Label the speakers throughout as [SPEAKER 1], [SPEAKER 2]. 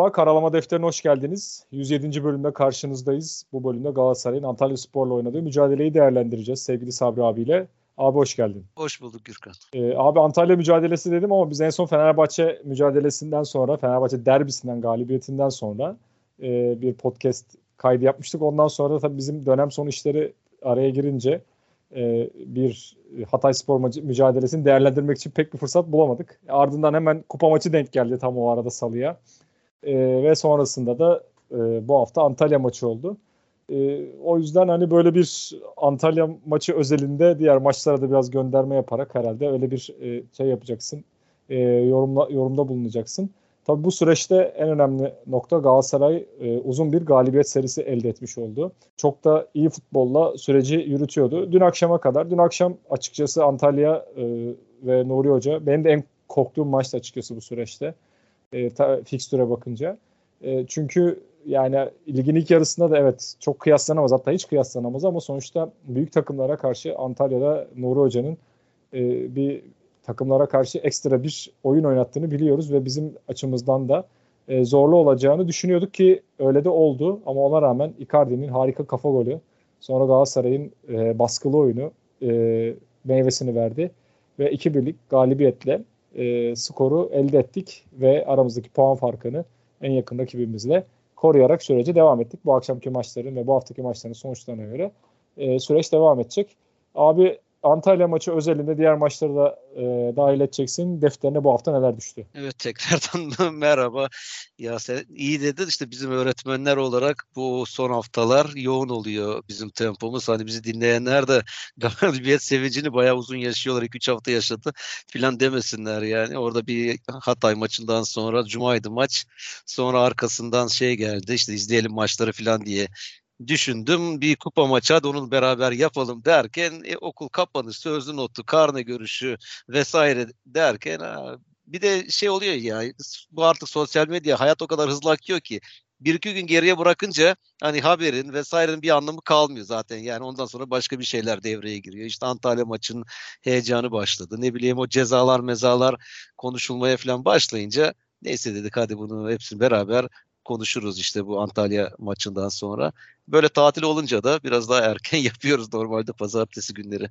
[SPEAKER 1] Merhaba, Karalama Defteri'ne hoş geldiniz. 107. bölümde karşınızdayız. Bu bölümde Galatasaray'ın Antalya Spor'la oynadığı mücadeleyi değerlendireceğiz sevgili Sabri abiyle. Abi hoş geldin.
[SPEAKER 2] Hoş bulduk Gürkan.
[SPEAKER 1] Ee, abi Antalya mücadelesi dedim ama biz en son Fenerbahçe mücadelesinden sonra, Fenerbahçe derbisinden, galibiyetinden sonra e, bir podcast kaydı yapmıştık. Ondan sonra da tabii bizim dönem sonu işleri araya girince e, bir Hatay Spor mücadelesini değerlendirmek için pek bir fırsat bulamadık. Ardından hemen kupa maçı denk geldi tam o arada salıya. E, ve sonrasında da e, bu hafta Antalya maçı oldu. E, o yüzden hani böyle bir Antalya maçı özelinde diğer maçlara da biraz gönderme yaparak herhalde öyle bir e, şey yapacaksın. E, yorumla, yorumda bulunacaksın. Tabii bu süreçte en önemli nokta Galatasaray e, uzun bir galibiyet serisi elde etmiş oldu. Çok da iyi futbolla süreci yürütüyordu. Dün akşama kadar, dün akşam açıkçası Antalya e, ve Nuri Hoca benim de en korktuğum maçtı açıkçası bu süreçte e, ta, fikstüre bakınca. E, çünkü yani ligin ilk yarısında da evet çok kıyaslanamaz hatta hiç kıyaslanamaz ama sonuçta büyük takımlara karşı Antalya'da Nuri Hoca'nın e, bir takımlara karşı ekstra bir oyun oynattığını biliyoruz ve bizim açımızdan da e, zorlu olacağını düşünüyorduk ki öyle de oldu ama ona rağmen Icardi'nin harika kafa golü sonra Galatasaray'ın e, baskılı oyunu e, meyvesini verdi ve 2-1'lik galibiyetle e, skoru elde ettik ve aramızdaki puan farkını en yakın rakibimizle koruyarak sürece devam ettik. Bu akşamki maçların ve bu haftaki maçların sonuçlarına göre e, süreç devam edecek. Abi Antalya maçı özelinde diğer maçları da e, dahil edeceksin. Defterine bu hafta neler düştü?
[SPEAKER 2] Evet tekrardan merhaba. Ya sen iyi dedin işte bizim öğretmenler olarak bu son haftalar yoğun oluyor bizim tempomuz. Hani bizi dinleyenler de galibiyet sevincini bayağı uzun yaşıyorlar. 2-3 hafta yaşadı filan demesinler yani. Orada bir Hatay maçından sonra Cuma'ydı maç. Sonra arkasından şey geldi işte izleyelim maçları filan diye düşündüm. Bir kupa maçı hadi onu beraber yapalım derken e, okul kapanır, sözlü notu, karne görüşü vesaire derken ha, bir de şey oluyor ya bu artık sosyal medya hayat o kadar hızlı akıyor ki bir iki gün geriye bırakınca hani haberin vesairenin bir anlamı kalmıyor zaten. Yani ondan sonra başka bir şeyler devreye giriyor. İşte Antalya maçının heyecanı başladı. Ne bileyim o cezalar mezalar konuşulmaya falan başlayınca neyse dedik hadi bunu hepsini beraber konuşuruz işte bu Antalya maçından sonra. Böyle tatil olunca da biraz daha erken yapıyoruz normalde pazartesi günleri.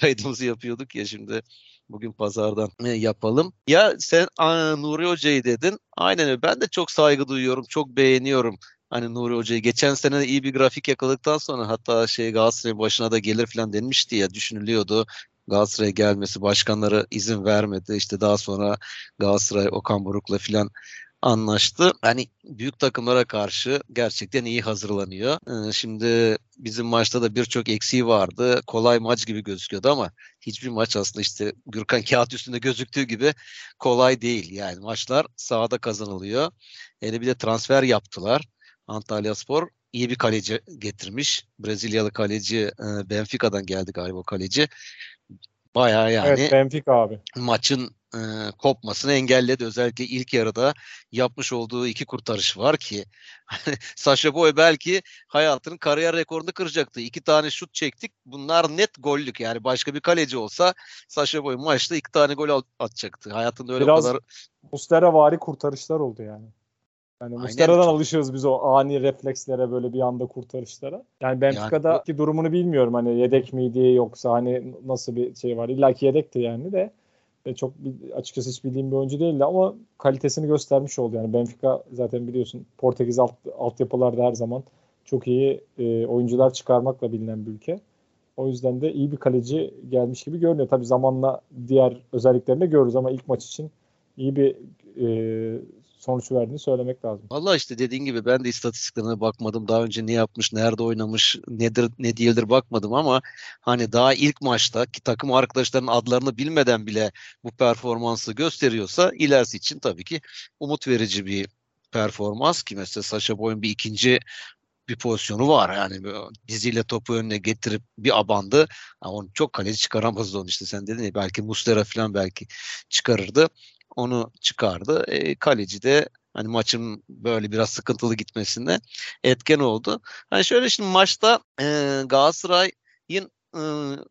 [SPEAKER 2] Kaydımızı yapıyorduk ya şimdi bugün pazardan e, yapalım. Ya sen aa, Nuri Hoca'yı dedin. Aynen öyle. Ben de çok saygı duyuyorum. Çok beğeniyorum. Hani Nuri Hoca'yı. Geçen sene iyi bir grafik yakaladıktan sonra hatta şey Galatasaray'ın başına da gelir falan denmişti ya düşünülüyordu. Galatasaray'a gelmesi başkanları izin vermedi. İşte daha sonra Galatasaray Okan Buruk'la falan anlaştı. Hani büyük takımlara karşı gerçekten iyi hazırlanıyor. Ee, şimdi bizim maçta da birçok eksiği vardı. Kolay maç gibi gözüküyordu ama hiçbir maç aslında işte Gürkan kağıt üstünde gözüktüğü gibi kolay değil. Yani maçlar sahada kazanılıyor. Hele bir de transfer yaptılar. Antalya Spor iyi bir kaleci getirmiş. Brezilyalı kaleci e, Benfica'dan geldi galiba o kaleci. Bayağı yani
[SPEAKER 1] evet, Benfica abi.
[SPEAKER 2] maçın e, kopmasını engelledi. Özellikle ilk yarıda yapmış olduğu iki kurtarış var ki Sasha Boy belki hayatının kariyer rekorunu kıracaktı. İki tane şut çektik. Bunlar net gollük. Yani başka bir kaleci olsa Sasha Boy maçta iki tane gol atacaktı. Hayatında öyle
[SPEAKER 1] Biraz
[SPEAKER 2] o kadar...
[SPEAKER 1] Mustera vari kurtarışlar oldu yani. Yani Mustera'dan alışıyoruz biz o ani reflekslere böyle bir anda kurtarışlara. Yani Benfica'daki yani, durumunu bilmiyorum hani yedek miydi yoksa hani nasıl bir şey var. İlla ki yedekti yani de e, çok açıkçası hiç bildiğim bir oyuncu değildi ama kalitesini göstermiş oldu. Yani Benfica zaten biliyorsun Portekiz alt, altyapılarda her zaman çok iyi e, oyuncular çıkarmakla bilinen bir ülke. O yüzden de iyi bir kaleci gelmiş gibi görünüyor. Tabii zamanla diğer özelliklerini görürüz ama ilk maç için iyi bir e, sonuç verdiğini söylemek lazım.
[SPEAKER 2] Valla işte dediğin gibi ben de istatistiklerine bakmadım. Daha önce ne yapmış, nerede oynamış, nedir ne değildir bakmadım ama hani daha ilk maçta ki takım arkadaşlarının adlarını bilmeden bile bu performansı gösteriyorsa ilerisi için tabii ki umut verici bir performans ki mesela Sasha Boy'un bir ikinci bir pozisyonu var. Yani diziyle topu önüne getirip bir abandı. Yani onu çok kaleci çıkaramazdı onu işte sen dedin ya belki Muslera falan belki çıkarırdı. Onu çıkardı. E, kaleci de hani maçın böyle biraz sıkıntılı gitmesinde etken oldu. Hani şöyle şimdi maçta e, Galatasaray'ın e,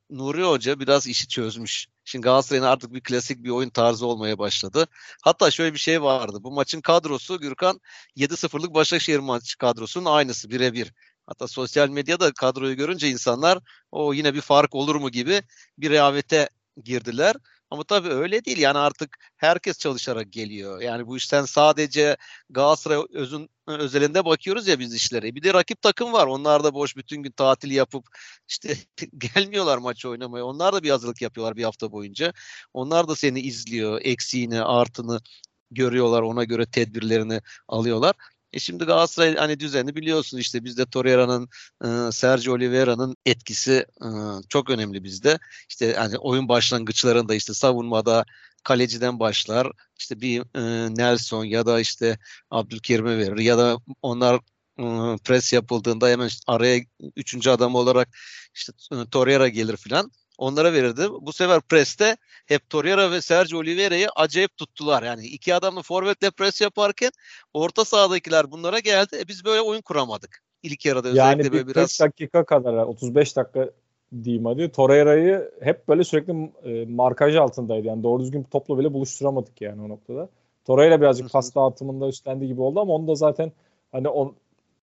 [SPEAKER 2] Nuri Hoca biraz işi çözmüş. Şimdi Galatasaray'ın artık bir klasik bir oyun tarzı olmaya başladı. Hatta şöyle bir şey vardı. Bu maçın kadrosu Gürkan 7-0'lık Başakşehir maç kadrosunun aynısı birebir. Hatta sosyal medyada kadroyu görünce insanlar o yine bir fark olur mu gibi bir rehavete girdiler. Ama tabii öyle değil. Yani artık herkes çalışarak geliyor. Yani bu işten sadece Galatasaray özün, özelinde bakıyoruz ya biz işlere. Bir de rakip takım var. Onlar da boş bütün gün tatil yapıp işte gelmiyorlar maç oynamaya. Onlar da bir hazırlık yapıyorlar bir hafta boyunca. Onlar da seni izliyor. Eksiğini, artını görüyorlar. Ona göre tedbirlerini alıyorlar. E şimdi Galatasaray hani düzeni biliyorsun işte bizde Torreira'nın, e, Sergio Oliveira'nın etkisi e, çok önemli bizde. İşte hani oyun başlangıçlarında işte savunmada kaleciden başlar. İşte bir e, Nelson ya da işte Abdülkerim'e verir ya da onlar pres yapıldığında hemen araya üçüncü adam olarak işte Torreira gelir filan onlara verirdi. Bu sefer preste hep Torreira ve Sergio Oliveira'yı acayip tuttular. Yani iki adamla forvetle pres yaparken orta sahadakiler bunlara geldi. E biz böyle oyun kuramadık. İlk yarıda
[SPEAKER 1] özellikle yani bir biraz... dakika kadar 35 dakika diyeyim hadi. Torreira'yı hep böyle sürekli e, markaj altındaydı. Yani doğru düzgün topla bile buluşturamadık yani o noktada. Torreira birazcık pas dağıtımında üstlendiği gibi oldu ama onu da zaten hani on,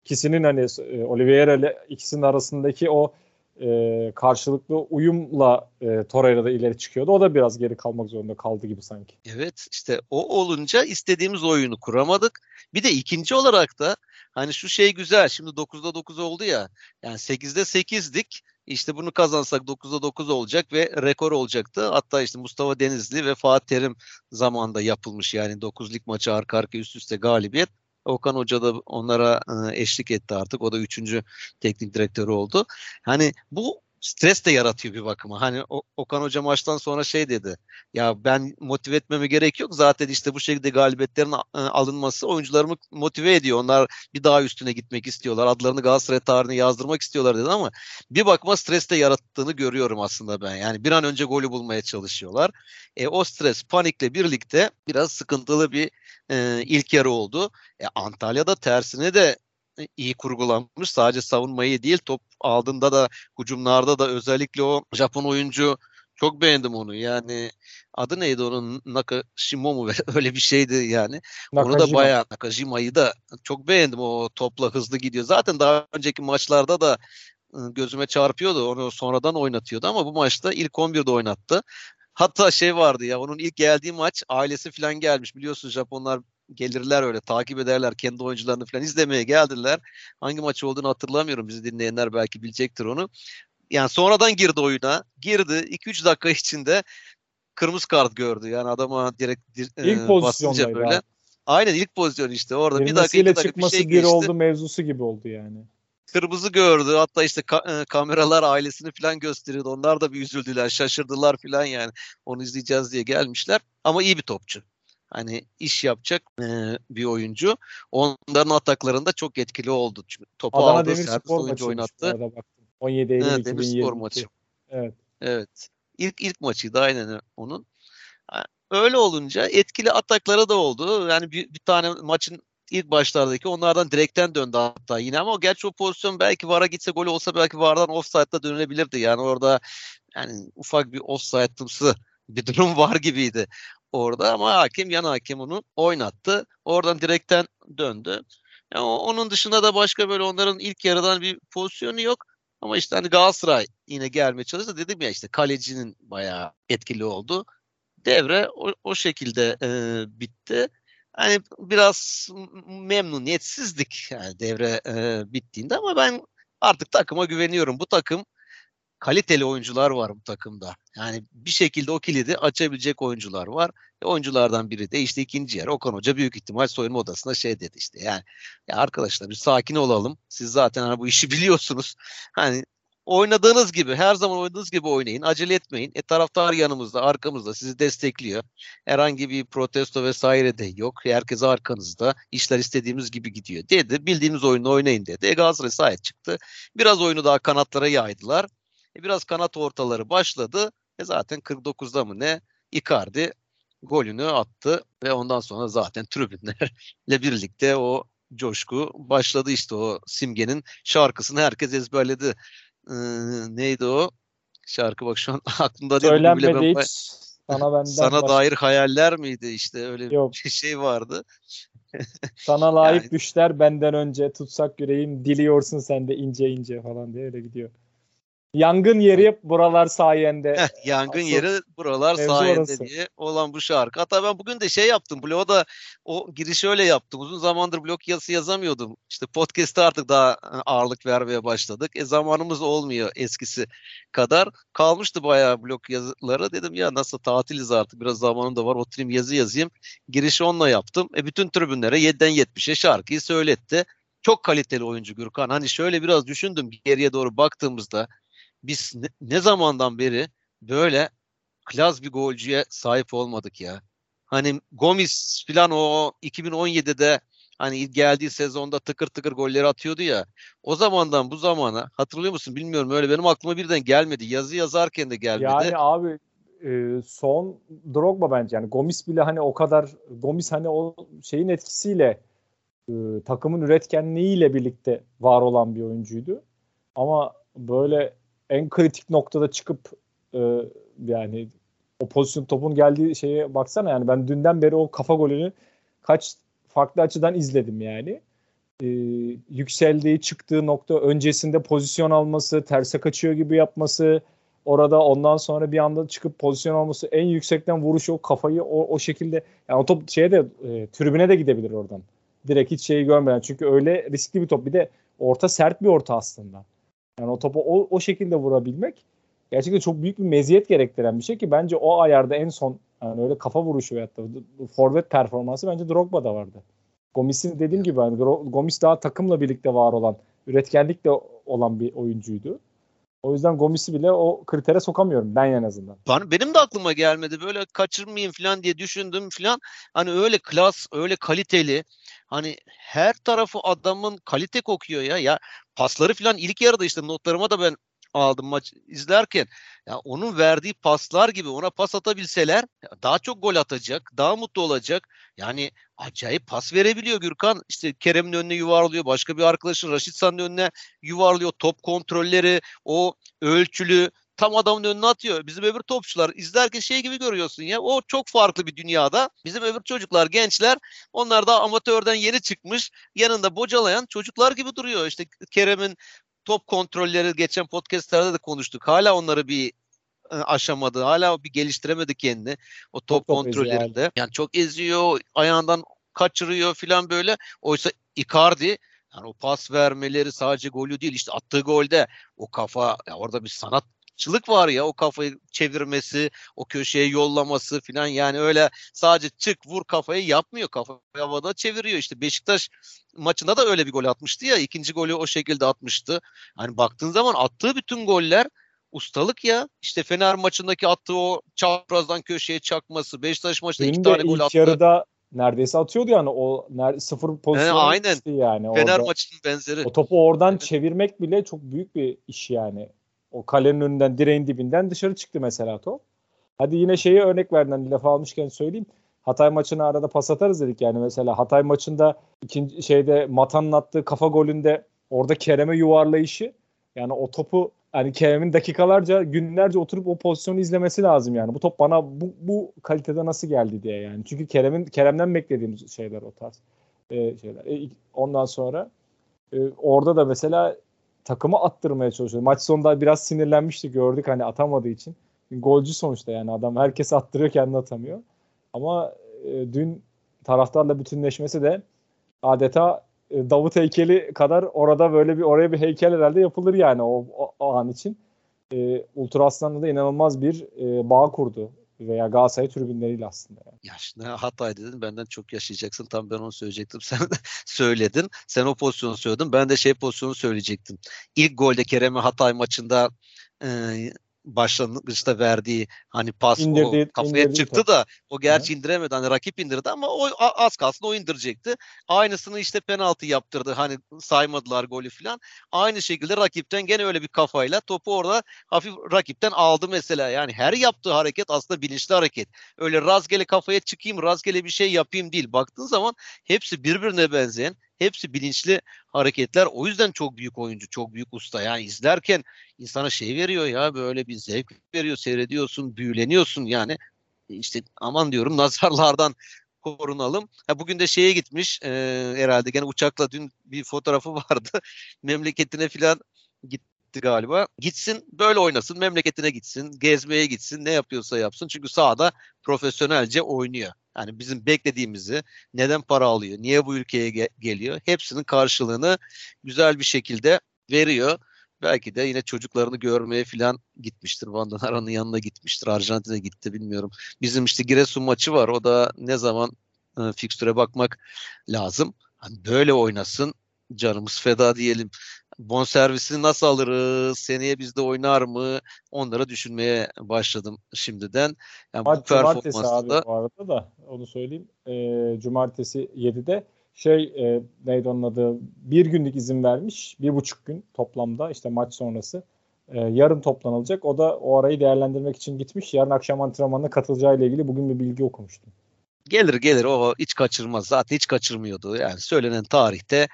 [SPEAKER 1] ikisinin hani e, Oliveira ile ikisinin arasındaki o e, karşılıklı uyumla e, Torreira da ileri çıkıyordu. O da biraz geri kalmak zorunda kaldı gibi sanki.
[SPEAKER 2] Evet işte o olunca istediğimiz oyunu kuramadık. Bir de ikinci olarak da hani şu şey güzel. Şimdi 9'da 9 oldu ya. Yani 8'de 8'dik. İşte bunu kazansak 9'da 9 olacak ve rekor olacaktı. Hatta işte Mustafa Denizli ve Fatih Terim zamanında yapılmış yani 9 lig maçı arka arka üst üste galibiyet. Okan Hoca da onlara eşlik etti artık. O da üçüncü teknik direktörü oldu. Hani bu stres de yaratıyor bir bakıma. Hani Okan Hoca maçtan sonra şey dedi. Ya ben motive etmeme gerek yok. Zaten işte bu şekilde galibiyetlerin alınması oyuncularımı motive ediyor. Onlar bir daha üstüne gitmek istiyorlar. Adlarını Galatasaray tarihine yazdırmak istiyorlar dedi ama bir bakıma stres de yarattığını görüyorum aslında ben. Yani bir an önce golü bulmaya çalışıyorlar. E, o stres panikle birlikte biraz sıkıntılı bir e, ilk yarı oldu. E, Antalya'da tersine de iyi kurgulanmış. Sadece savunmayı değil top aldığında da hücumlarda da özellikle o Japon oyuncu çok beğendim onu. Yani adı neydi onun? Nakashima mu? Öyle bir şeydi yani. Nakajima. Onu da bayağı Nakajima'yı da çok beğendim. O topla hızlı gidiyor. Zaten daha önceki maçlarda da gözüme çarpıyordu. Onu sonradan oynatıyordu ama bu maçta ilk 11'de oynattı. Hatta şey vardı ya onun ilk geldiği maç ailesi falan gelmiş. Biliyorsun Japonlar gelirler öyle takip ederler kendi oyuncularını falan izlemeye geldiler. Hangi maç olduğunu hatırlamıyorum. Bizi dinleyenler belki bilecektir onu. Yani sonradan girdi oyuna. Girdi. 2-3 dakika içinde kırmızı kart gördü. Yani adama direkt
[SPEAKER 1] ilk e, basınca böyle. Abi.
[SPEAKER 2] Aynen ilk pozisyon işte orada bir dakika iki dakika
[SPEAKER 1] çıkması bir şey geçti. oldu mevzusu gibi oldu yani.
[SPEAKER 2] Kırmızı gördü. Hatta işte ka- e, kameralar ailesini falan gösteriyordu. Onlar da bir üzüldüler, şaşırdılar falan yani. Onu izleyeceğiz diye gelmişler. Ama iyi bir topçu hani iş yapacak e, bir oyuncu. Onların ataklarında çok etkili oldu. Çünkü topu Adana aldı, servis oyuncu oynattı.
[SPEAKER 1] 17 Eylül evet,
[SPEAKER 2] Demirspor maçı.
[SPEAKER 1] Evet.
[SPEAKER 2] Evet. İlk ilk maçıydı aynen onun. Öyle olunca etkili atakları da oldu. Yani bir, bir tane maçın ilk başlardaki onlardan direkten döndü hatta yine ama gerçi o pozisyon belki VAR'a gitse gol olsa belki VAR'dan offside'da dönülebilirdi. Yani orada yani ufak bir offside'ımsı bir durum var gibiydi orada ama hakim yan hakim onu oynattı. Oradan direkten döndü. Yani onun dışında da başka böyle onların ilk yarıdan bir pozisyonu yok. Ama işte hani Galatasaray yine gelmeye çalıştı. Dedim ya işte kalecinin bayağı etkili oldu. Devre o, o şekilde e, bitti. Hani biraz memnuniyetsizdik yani devre e, bittiğinde ama ben artık takıma güveniyorum. Bu takım kaliteli oyuncular var bu takımda. Yani bir şekilde o kilidi açabilecek oyuncular var. E, oyunculardan biri de işte ikinci yer. Okan Hoca büyük ihtimal soyunma odasında şey dedi işte yani ya arkadaşlar bir sakin olalım. Siz zaten hani bu işi biliyorsunuz. Hani Oynadığınız gibi, her zaman oynadığınız gibi oynayın. Acele etmeyin. E taraftar yanımızda, arkamızda sizi destekliyor. Herhangi bir protesto vesaire de yok. Herkes arkanızda. İşler istediğimiz gibi gidiyor dedi. Bildiğimiz oyunu oynayın dedi. E Galatasaray sahip çıktı. Biraz oyunu daha kanatlara yaydılar. E biraz kanat ortaları başladı. E zaten 49'da mı ne? Icardi golünü attı ve ondan sonra zaten tribünlerle birlikte o coşku başladı işte o Simge'nin şarkısını herkes ezberledi. Ee, neydi o? Şarkı bak şu an aklımda
[SPEAKER 1] değil. Söylenmedi bile hiç. Sana benden
[SPEAKER 2] Sana başka... dair hayaller miydi işte öyle Yok. bir şey vardı.
[SPEAKER 1] Sana layık yani... düşler benden önce tutsak yüreğim diliyorsun sen de ince ince falan diye öyle gidiyor. Yangın yeri buralar sayende.
[SPEAKER 2] Heh, yangın Asıl yeri buralar sayende orası. diye olan bu şarkı. Hatta ben bugün de şey yaptım. Blog'a da o girişi öyle yaptım. Uzun zamandır blog yazısı yazamıyordum. İşte podcast'te artık daha e, ağırlık vermeye başladık. E zamanımız olmuyor eskisi kadar. Kalmıştı bayağı blog yazıları. Dedim ya nasıl tatiliz artık biraz zamanım da var. Oturayım yazı yazayım. Girişi onunla yaptım. E bütün tribünlere 7'den 70'e şarkıyı söyletti. Çok kaliteli oyuncu Gürkan. Hani şöyle biraz düşündüm geriye doğru baktığımızda biz ne, ne zamandan beri böyle klas bir golcüye sahip olmadık ya. Hani Gomis falan o 2017'de hani geldiği sezonda tıkır tıkır golleri atıyordu ya. O zamandan bu zamana hatırlıyor musun bilmiyorum öyle benim aklıma birden gelmedi. Yazı yazarken de gelmedi.
[SPEAKER 1] Yani abi e, son Drogba bence yani Gomis bile hani o kadar Gomis hani o şeyin etkisiyle e, takımın üretkenliğiyle birlikte var olan bir oyuncuydu. Ama böyle en kritik noktada çıkıp e, yani o pozisyon topun geldiği şeye baksana yani ben dünden beri o kafa golünü kaç farklı açıdan izledim yani. Ee, yükseldiği çıktığı nokta öncesinde pozisyon alması, terse kaçıyor gibi yapması, orada ondan sonra bir anda çıkıp pozisyon alması, en yüksekten vuruşu o kafayı o, o şekilde yani o top şeye de e, tribüne de gidebilir oradan. Direkt hiç şeyi görmeden. Çünkü öyle riskli bir top. Bir de orta sert bir orta aslında. Yani o topu o, o şekilde vurabilmek gerçekten çok büyük bir meziyet gerektiren bir şey ki bence o ayarda en son yani öyle kafa vuruşu veyahut da forvet performansı bence Drogba'da vardı. Gomis'in dediğim gibi hani Gomis daha takımla birlikte var olan, üretkenlikle olan bir oyuncuydu. O yüzden Gomis'i bile o kritere sokamıyorum ben en azından.
[SPEAKER 2] Ben, benim de aklıma gelmedi. Böyle kaçırmayayım falan diye düşündüm falan. Hani öyle klas, öyle kaliteli. Hani her tarafı adamın kalite kokuyor ya. Ya pasları falan ilk yarıda işte notlarıma da ben aldım maç izlerken. Ya onun verdiği paslar gibi ona pas atabilseler daha çok gol atacak, daha mutlu olacak. Yani acayip pas verebiliyor Gürkan. İşte Kerem'in önüne yuvarlıyor, başka bir arkadaşın Raşit San'ın önüne yuvarlıyor. Top kontrolleri, o ölçülü tam adamın önüne atıyor. Bizim öbür topçular izlerken şey gibi görüyorsun ya. O çok farklı bir dünyada. Bizim öbür çocuklar, gençler onlar da amatörden yeni çıkmış. Yanında bocalayan çocuklar gibi duruyor. İşte Kerem'in top kontrolleri geçen podcastlerde de konuştuk. Hala onları bir e, aşamadı. Hala bir geliştiremedi kendini. O top, top kontrollerinde. Yani. yani çok eziyor, ayağından kaçırıyor filan böyle. Oysa Icardi yani o pas vermeleri sadece golü değil işte attığı golde o kafa ya orada bir sanatçılık var ya o kafayı çevirmesi, o köşeye yollaması filan yani öyle sadece çık vur kafayı yapmıyor. Kafayı havada çeviriyor işte Beşiktaş maçında da öyle bir gol atmıştı ya ikinci golü o şekilde atmıştı. Hani baktığın zaman attığı bütün goller ustalık ya. İşte Fener maçındaki attığı o çaprazdan köşeye çakması, Beşiktaş maçında Benim iki tane gol attı.
[SPEAKER 1] yarıda neredeyse atıyordu yani o ner, sıfır pozisyon
[SPEAKER 2] yani aynen. yani. Fener orada. maçının benzeri.
[SPEAKER 1] O topu oradan evet. çevirmek bile çok büyük bir iş yani. O kalenin önünden direğin dibinden dışarı çıktı mesela top. Hadi yine şeyi örnek verdin hani laf almışken söyleyeyim. Hatay maçına arada pas atarız dedik yani mesela Hatay maçında ikinci şeyde Matan'ın attığı kafa golünde orada Kerem'e yuvarlayışı yani o topu yani Kerem'in dakikalarca günlerce oturup o pozisyonu izlemesi lazım yani. Bu top bana bu, bu kalitede nasıl geldi diye yani. Çünkü Kerem'in Kerem'den beklediğimiz şeyler o tarz e, şeyler. E, ondan sonra e, orada da mesela takımı attırmaya çalışıyor. Maç sonunda biraz sinirlenmişti gördük hani atamadığı için. Golcü sonuçta yani adam herkes attırıyor kendini atamıyor. Ama e, dün taraftarla bütünleşmesi de adeta e, Davut heykeli kadar orada böyle bir oraya bir heykel herhalde yapılır yani o, o, o an için. E, Ultra Aslan'la da inanılmaz bir e, bağ kurdu veya Galatasaray tribünleriyle aslında. Yani.
[SPEAKER 2] Ya şimdi Hatay dedin benden çok yaşayacaksın. Tam ben onu söyleyecektim. Sen söyledin. Sen o pozisyonu söyledin. Ben de şey pozisyonu söyleyecektim. İlk golde Kerem'e Hatay maçında başlangıçta verdiği hani pas indirdi, o kafaya indirdi çıktı da o gerçi Hı. indiremedi. Hani rakip indirdi ama o az kalsın o indirecekti. Aynısını işte penaltı yaptırdı. Hani saymadılar golü falan. Aynı şekilde rakipten gene öyle bir kafayla topu orada hafif rakipten aldı mesela. Yani her yaptığı hareket aslında bilinçli hareket. Öyle rastgele kafaya çıkayım, rastgele bir şey yapayım değil. Baktığın zaman hepsi birbirine benzeyen Hepsi bilinçli hareketler. O yüzden çok büyük oyuncu, çok büyük usta. Yani izlerken insana şey veriyor ya böyle bir zevk veriyor. Seyrediyorsun, büyüleniyorsun yani. İşte aman diyorum nazarlardan korunalım. Ha, bugün de şeye gitmiş e, herhalde gene uçakla dün bir fotoğrafı vardı. Memleketine filan gitti galiba. Gitsin böyle oynasın memleketine gitsin gezmeye gitsin ne yapıyorsa yapsın. Çünkü sahada profesyonelce oynuyor. Yani bizim beklediğimizi neden para alıyor, niye bu ülkeye ge- geliyor hepsinin karşılığını güzel bir şekilde veriyor. Belki de yine çocuklarını görmeye falan gitmiştir. Van Danara'nın yanına gitmiştir. Arjantin'e gitti bilmiyorum. Bizim işte Giresun maçı var. O da ne zaman e, fikstüre bakmak lazım. Hani böyle oynasın canımız feda diyelim bonservisini nasıl alırız, seneye bizde oynar mı? Onları düşünmeye başladım şimdiden.
[SPEAKER 1] Yani Maç, bu cumartesi abi da... bu arada da onu söyleyeyim. E, cumartesi 7'de şey e, neydi onun adı? Bir günlük izin vermiş bir buçuk gün toplamda işte maç sonrası. E, yarın toplanılacak. O da o arayı değerlendirmek için gitmiş. Yarın akşam antrenmanına katılacağı ile ilgili bugün bir bilgi okumuştum.
[SPEAKER 2] Gelir gelir. O hiç kaçırmaz. Zaten hiç kaçırmıyordu. Yani söylenen tarihte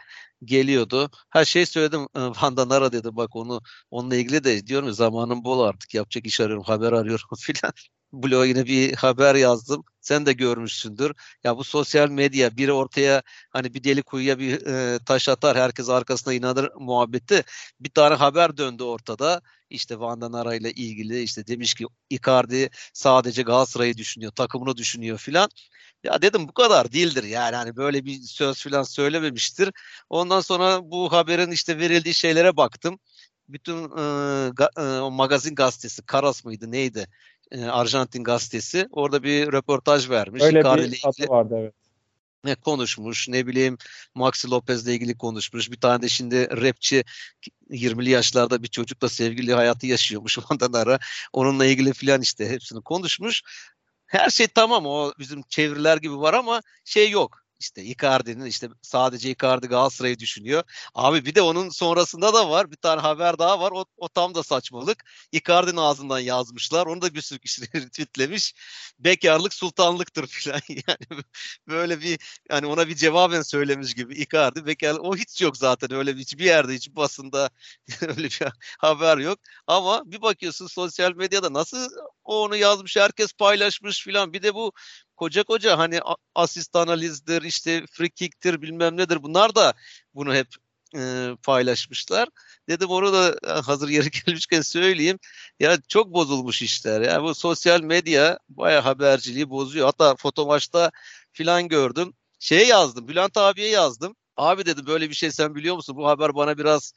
[SPEAKER 2] geliyordu. Her şey söyledim Van'dan ara dedi bak onu onunla ilgili de diyorum zamanım bol artık yapacak iş arıyorum haber arıyorum filan. Blog'a yine bir haber yazdım. Sen de görmüşsündür. Ya bu sosyal medya biri ortaya hani bir deli kuyuya bir e, taş atar herkes arkasına inanır muhabbeti. Bir tane haber döndü ortada. İşte Van Ara ile ilgili işte demiş ki Icardi sadece Galatasaray'ı düşünüyor, takımını düşünüyor filan. Ya dedim bu kadar değildir yani hani böyle bir söz filan söylememiştir. Ondan sonra bu haberin işte verildiği şeylere baktım. Bütün e, ga, e, o magazin gazetesi Karas mıydı neydi? E, Arjantin gazetesi orada bir röportaj vermiş.
[SPEAKER 1] Öyle Icardi bir adı vardı evet
[SPEAKER 2] ne konuşmuş ne bileyim Maxi Lopez'le ilgili konuşmuş. Bir tane de şimdi rapçi 20'li yaşlarda bir çocukla sevgili hayatı yaşıyormuş ondan ara. Onunla ilgili filan işte hepsini konuşmuş. Her şey tamam o bizim çeviriler gibi var ama şey yok işte Icardi'nin işte sadece Icardi Galatasaray'ı düşünüyor. Abi bir de onun sonrasında da var. Bir tane haber daha var. O, o tam da saçmalık. Icardi'nin ağzından yazmışlar. Onu da bir sürü kişi retweetlemiş. Bekarlık sultanlıktır falan. Yani böyle bir yani ona bir cevaben söylemiş gibi Icardi bekarlık. O hiç yok zaten. Öyle bir, hiçbir yerde hiç basında öyle bir haber yok. Ama bir bakıyorsun sosyal medyada nasıl o onu yazmış herkes paylaşmış filan. Bir de bu koca koca hani asist analizdir işte free kick'tir bilmem nedir bunlar da bunu hep e, paylaşmışlar. Dedim onu da hazır yeri gelmişken söyleyeyim. Ya çok bozulmuş işler. Ya bu sosyal medya bayağı haberciliği bozuyor. Hatta foto maçta filan gördüm. Şey yazdım. Bülent abiye yazdım. Abi dedi böyle bir şey sen biliyor musun? Bu haber bana biraz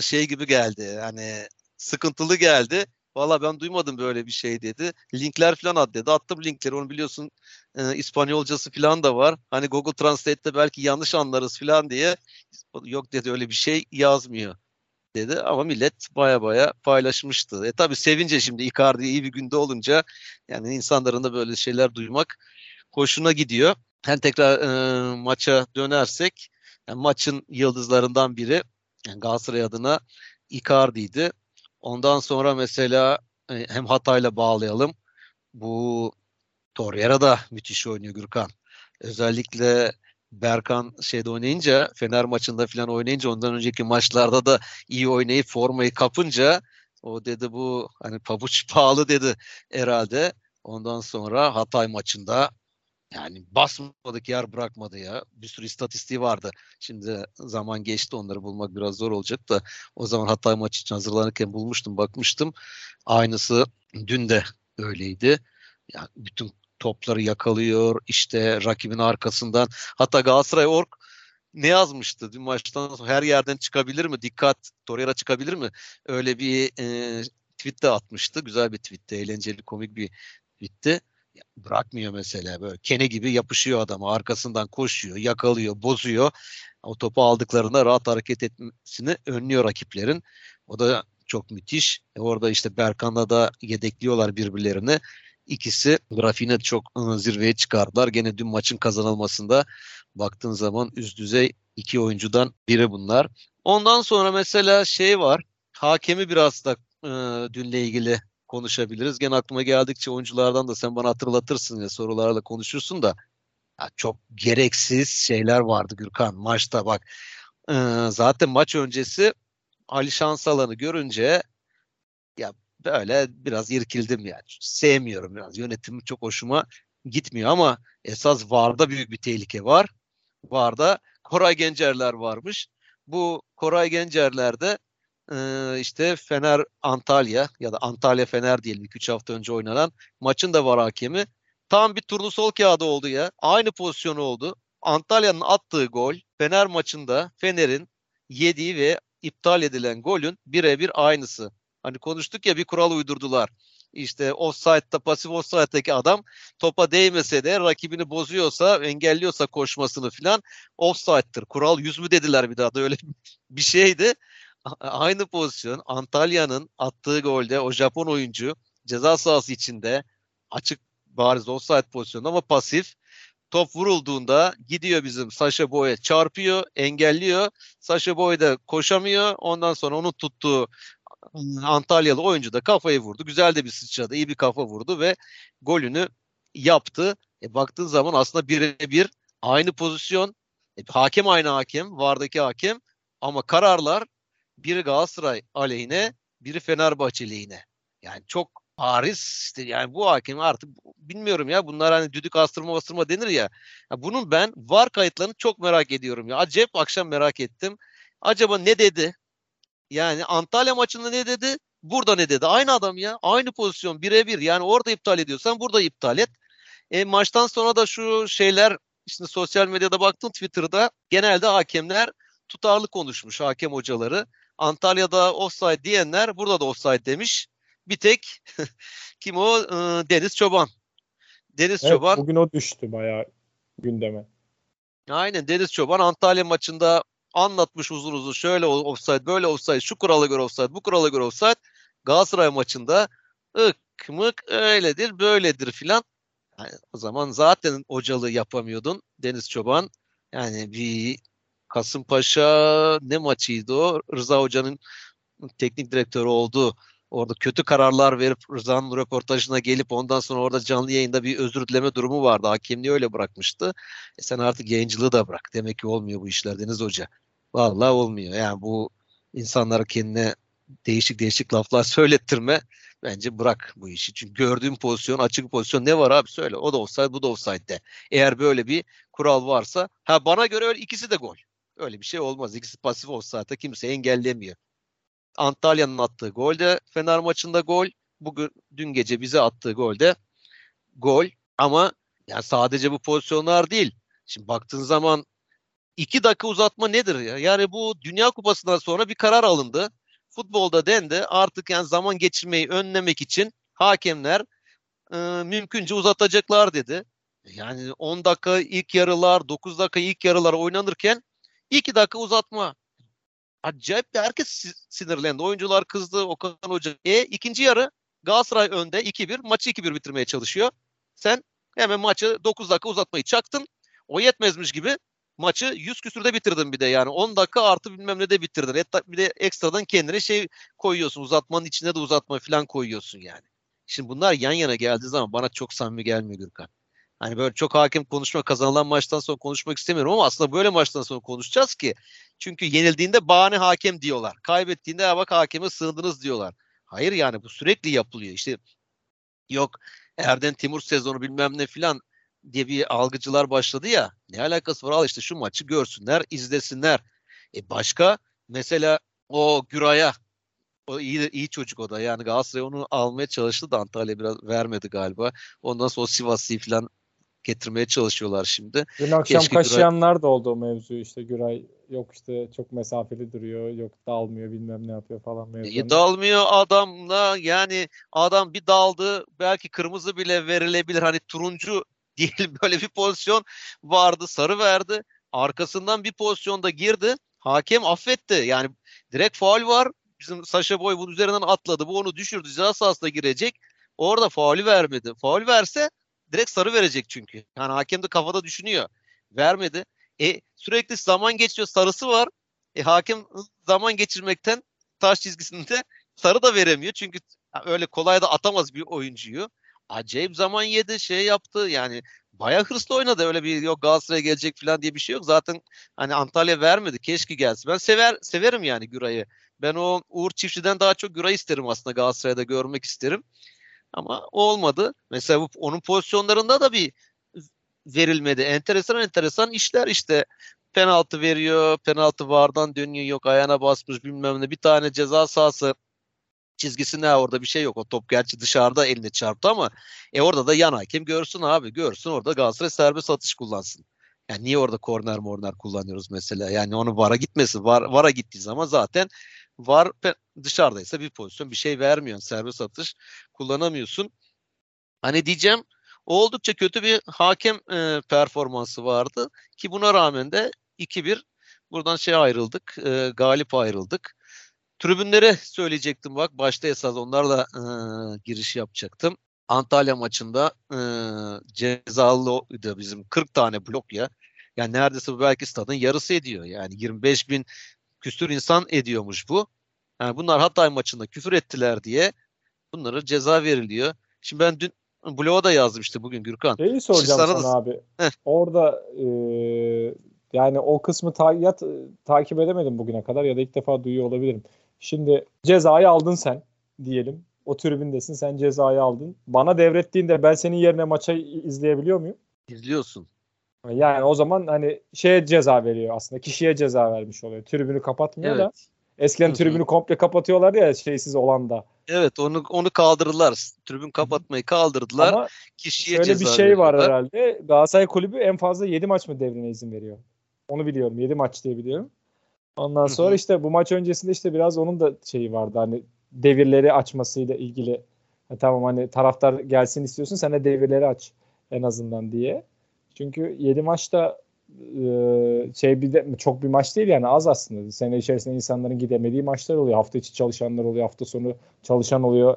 [SPEAKER 2] şey gibi geldi. Hani sıkıntılı geldi. Valla ben duymadım böyle bir şey dedi. Linkler falan at dedi. Attım linkleri onu biliyorsun e, İspanyolcası falan da var. Hani Google Translate'te belki yanlış anlarız falan diye. Yok dedi öyle bir şey yazmıyor dedi. Ama millet baya baya paylaşmıştı. E tabi sevince şimdi Icardi iyi bir günde olunca yani insanların da böyle şeyler duymak hoşuna gidiyor. Hem tekrar e, maça dönersek yani maçın yıldızlarından biri yani Galatasaray adına Icardi'ydi. Ondan sonra mesela e, hem Hatay'la bağlayalım. Bu Torreira da müthiş oynuyor Gürkan. Özellikle Berkan şeyde oynayınca Fener maçında falan oynayınca ondan önceki maçlarda da iyi oynayıp formayı kapınca o dedi bu hani pabuç pahalı dedi herhalde. Ondan sonra Hatay maçında yani basmadık yer bırakmadı ya. Bir sürü istatistiği vardı. Şimdi zaman geçti onları bulmak biraz zor olacak da o zaman Hatay maçı için hazırlanırken bulmuştum, bakmıştım. Aynısı dün de öyleydi. Yani bütün topları yakalıyor. işte rakibin arkasından. Hatta Galatasaray Ork ne yazmıştı dün maçtan sonra her yerden çıkabilir mi? Dikkat Torreira çıkabilir mi? Öyle bir e, tweet de atmıştı. Güzel bir tweetti. Eğlenceli, komik bir bitti. Bırakmıyor mesela böyle kene gibi yapışıyor adama arkasından koşuyor yakalıyor bozuyor o topu aldıklarında rahat hareket etmesini önlüyor rakiplerin o da çok müthiş e orada işte Berkan'la da yedekliyorlar birbirlerini İkisi grafiğine çok ıı, zirveye çıkardılar. Gene dün maçın kazanılmasında baktığın zaman üst düzey iki oyuncudan biri bunlar. Ondan sonra mesela şey var. Hakemi biraz da e, dünle ilgili konuşabiliriz. Gene aklıma geldikçe oyunculardan da sen bana hatırlatırsın ya sorularla konuşursun da ya çok gereksiz şeyler vardı Gürkan maçta bak. E, zaten maç öncesi Ali Şansalan'ı görünce ya böyle biraz irkildim yani. Sevmiyorum biraz. Yönetimi çok hoşuma gitmiyor ama esas VAR'da büyük bir tehlike var. VAR'da Koray Gencerler varmış. Bu Koray Gencerler'de e, işte Fener Antalya ya da Antalya Fener diyelim 2-3 hafta önce oynanan maçın da var hakemi. Tam bir turnusol kağıdı oldu ya. Aynı pozisyon oldu. Antalya'nın attığı gol Fener maçında Fener'in yediği ve iptal edilen golün birebir aynısı. Hani konuştuk ya bir kural uydurdular. İşte offside'da pasif offside'daki adam topa değmese de rakibini bozuyorsa, engelliyorsa koşmasını filan offside'dır. Kural yüz mü dediler bir daha da öyle bir şeydi. Aynı pozisyon Antalya'nın attığı golde o Japon oyuncu ceza sahası içinde açık bariz offside pozisyonu ama pasif top vurulduğunda gidiyor bizim Sasha Boy'a çarpıyor, engelliyor. Sasha Boy da koşamıyor. Ondan sonra onun tuttuğu Antalyalı oyuncu da kafayı vurdu. Güzel de bir sıçradı. iyi bir kafa vurdu ve golünü yaptı. E, baktığın zaman aslında birebir aynı pozisyon. E, hakem aynı hakem. Vardaki hakem. Ama kararlar biri Galatasaray aleyhine, biri Fenerbahçe lehine. Yani çok bariz işte yani bu hakem artık bilmiyorum ya bunlar hani düdük astırma bastırma denir ya. ya. Bunun ben var kayıtlarını çok merak ediyorum ya. Acayip akşam merak ettim. Acaba ne dedi? Yani Antalya maçında ne dedi? Burada ne dedi? Aynı adam ya. Aynı pozisyon birebir. Yani orada iptal ediyorsan burada iptal et. E, maçtan sonra da şu şeyler işte sosyal medyada baktım Twitter'da genelde hakemler tutarlı konuşmuş hakem hocaları. Antalya'da offside diyenler burada da offside demiş. Bir tek kim o? E, Deniz Çoban. Deniz
[SPEAKER 1] evet,
[SPEAKER 2] Çoban.
[SPEAKER 1] Bugün o düştü bayağı gündeme.
[SPEAKER 2] Aynen Deniz Çoban Antalya maçında anlatmış uzun uzun şöyle offside böyle offside şu kurala göre offside bu kurala göre offside Galatasaray maçında ık mık öyledir böyledir filan. Yani o zaman zaten hocalığı yapamıyordun Deniz Çoban. Yani bir Kasımpaşa ne maçıydı o? Rıza Hoca'nın teknik direktörü oldu. Orada kötü kararlar verip Rıza'nın röportajına gelip ondan sonra orada canlı yayında bir özür dileme durumu vardı. Hakemliği öyle bırakmıştı. E sen artık yayıncılığı da bırak. Demek ki olmuyor bu işler Deniz Hoca. Vallahi olmuyor. Yani bu insanlara kendine değişik değişik laflar söylettirme bence bırak bu işi. Çünkü gördüğün pozisyon, açık pozisyon ne var abi söyle. O da offside, bu da offside Eğer böyle bir kural varsa, ha bana göre öyle ikisi de gol. Öyle bir şey olmaz. İkisi pasif offside kimse engellemiyor. Antalya'nın attığı gol de Fener maçında gol. Bugün dün gece bize attığı gol de gol. Ama yani sadece bu pozisyonlar değil. Şimdi baktığın zaman iki dakika uzatma nedir ya? Yani bu Dünya Kupası'ndan sonra bir karar alındı. Futbolda dendi artık yani zaman geçirmeyi önlemek için hakemler e, mümkünce uzatacaklar dedi. Yani 10 dakika ilk yarılar, 9 dakika ilk yarılar oynanırken 2 dakika uzatma. Acayip de herkes sinirlendi. Oyuncular kızdı. Okan Hoca. E ikinci yarı Galatasaray önde 2-1. Maçı 2-1 bitirmeye çalışıyor. Sen hemen maçı 9 dakika uzatmayı çaktın. O yetmezmiş gibi maçı 100 küsürde bitirdin bir de yani 10 dakika artı bilmem ne de bitirdin. Et, bir de ekstradan kendine şey koyuyorsun uzatmanın içine de uzatma falan koyuyorsun yani. Şimdi bunlar yan yana geldiği zaman bana çok samimi gelmiyor Gürkan. Hani böyle çok hakim konuşma kazanılan maçtan sonra konuşmak istemiyorum ama aslında böyle maçtan sonra konuşacağız ki. Çünkü yenildiğinde bahane hakem diyorlar. Kaybettiğinde ya bak hakeme sığındınız diyorlar. Hayır yani bu sürekli yapılıyor. İşte yok Erden Timur sezonu bilmem ne filan diye bir algıcılar başladı ya. Ne alakası var? Al işte şu maçı görsünler, izlesinler. E başka mesela o Güray'a o iyi iyi çocuk o da. Yani Galatasaray onu almaya çalıştı da Antalya biraz vermedi galiba. Ondan sonra Sivas'ı falan getirmeye çalışıyorlar şimdi.
[SPEAKER 1] Dün akşam Keşke kaşıyanlar Güray... da oldu o mevzu işte. Güray yok işte çok mesafeli duruyor yok dalmıyor bilmem ne yapıyor falan mevzu.
[SPEAKER 2] E, dalmıyor adamla yani adam bir daldı belki kırmızı bile verilebilir. Hani turuncu değil böyle bir pozisyon vardı sarı verdi. Arkasından bir pozisyonda girdi hakem affetti. Yani direkt faul var. Bizim Sasha Boy bunun üzerinden atladı. Bu onu düşürdü ceza sahasına girecek. Orada faulü vermedi. Faul verse direkt sarı verecek çünkü yani hakem de kafada düşünüyor vermedi e, sürekli zaman geçiyor sarısı var. E, hakem zaman geçirmekten taş çizgisinde sarı da veremiyor. Çünkü öyle kolay da atamaz bir oyuncuyu. Acayip zaman yedi şey yaptı yani baya hırslı oynadı öyle bir yok Galatasaray'a gelecek falan diye bir şey yok. Zaten hani Antalya vermedi keşke gelsin. Ben sever severim yani Güray'ı. Ben o Uğur Çiftçi'den daha çok Güray isterim aslında Galatasaray'da görmek isterim. Ama olmadı. Mesela bu, onun pozisyonlarında da bir verilmedi. Enteresan enteresan işler işte penaltı veriyor, penaltı vardan dönüyor, yok ayağına basmış bilmem ne. Bir tane ceza sahası çizgisinde orada bir şey yok. O top gerçi dışarıda eline çarptı ama e orada da yan hakem görsün abi görsün orada Galatasaray serbest atış kullansın. Yani niye orada korner morner kullanıyoruz mesela? Yani onu VAR'a gitmesin. VAR, VAR'a gittiği zaman zaten VAR dışarıdaysa bir pozisyon bir şey vermiyor. Serbest atış kullanamıyorsun. Hani diyeceğim oldukça kötü bir hakem e, performansı vardı ki buna rağmen de 2-1 buradan şey ayrıldık, e, galip ayrıldık. Tribünlere söyleyecektim bak başta esas onlarla e, giriş yapacaktım. Antalya maçında e, cezalıydı bizim 40 tane blok ya. Yani neredeyse bu belki stadın yarısı ediyor. Yani 25 bin küsür insan ediyormuş bu. Yani bunlar Hatay maçında küfür ettiler diye bunlara ceza veriliyor. Şimdi ben dün Bloğa da yazmıştı bugün Gürkan.
[SPEAKER 1] Şeyi soracağım sana, sana abi. Heh. Orada e, yani o kısmı ta, ya, takip edemedim bugüne kadar ya da ilk defa duyuyor olabilirim. Şimdi cezayı aldın sen diyelim. O tribündesin sen cezayı aldın. Bana devrettiğinde ben senin yerine maça izleyebiliyor muyum?
[SPEAKER 2] İzliyorsun.
[SPEAKER 1] Yani o zaman hani şeye ceza veriyor aslında. Kişiye ceza vermiş oluyor. Tribünü kapatmıyor evet. da. Eskiden Hı-hı. tribünü komple kapatıyorlar ya şeysiz olan da.
[SPEAKER 2] Evet onu onu kaldırdılar. Tribün kapatmayı kaldırdılar. Ama Kişiye
[SPEAKER 1] şöyle bir şey var herhalde. Galatasaray Kulübü en fazla 7 maç mı devrine izin veriyor? Onu biliyorum. 7 maç diye biliyorum. Ondan sonra Hı-hı. işte bu maç öncesinde işte biraz onun da şeyi vardı. Hani devirleri açmasıyla ilgili. Ha, tamam hani taraftar gelsin istiyorsun sen de devirleri aç en azından diye. Çünkü 7 maçta şey bir de çok bir maç değil yani az aslında. Sene içerisinde insanların gidemediği maçlar oluyor. Hafta içi çalışanlar oluyor, hafta sonu çalışan oluyor.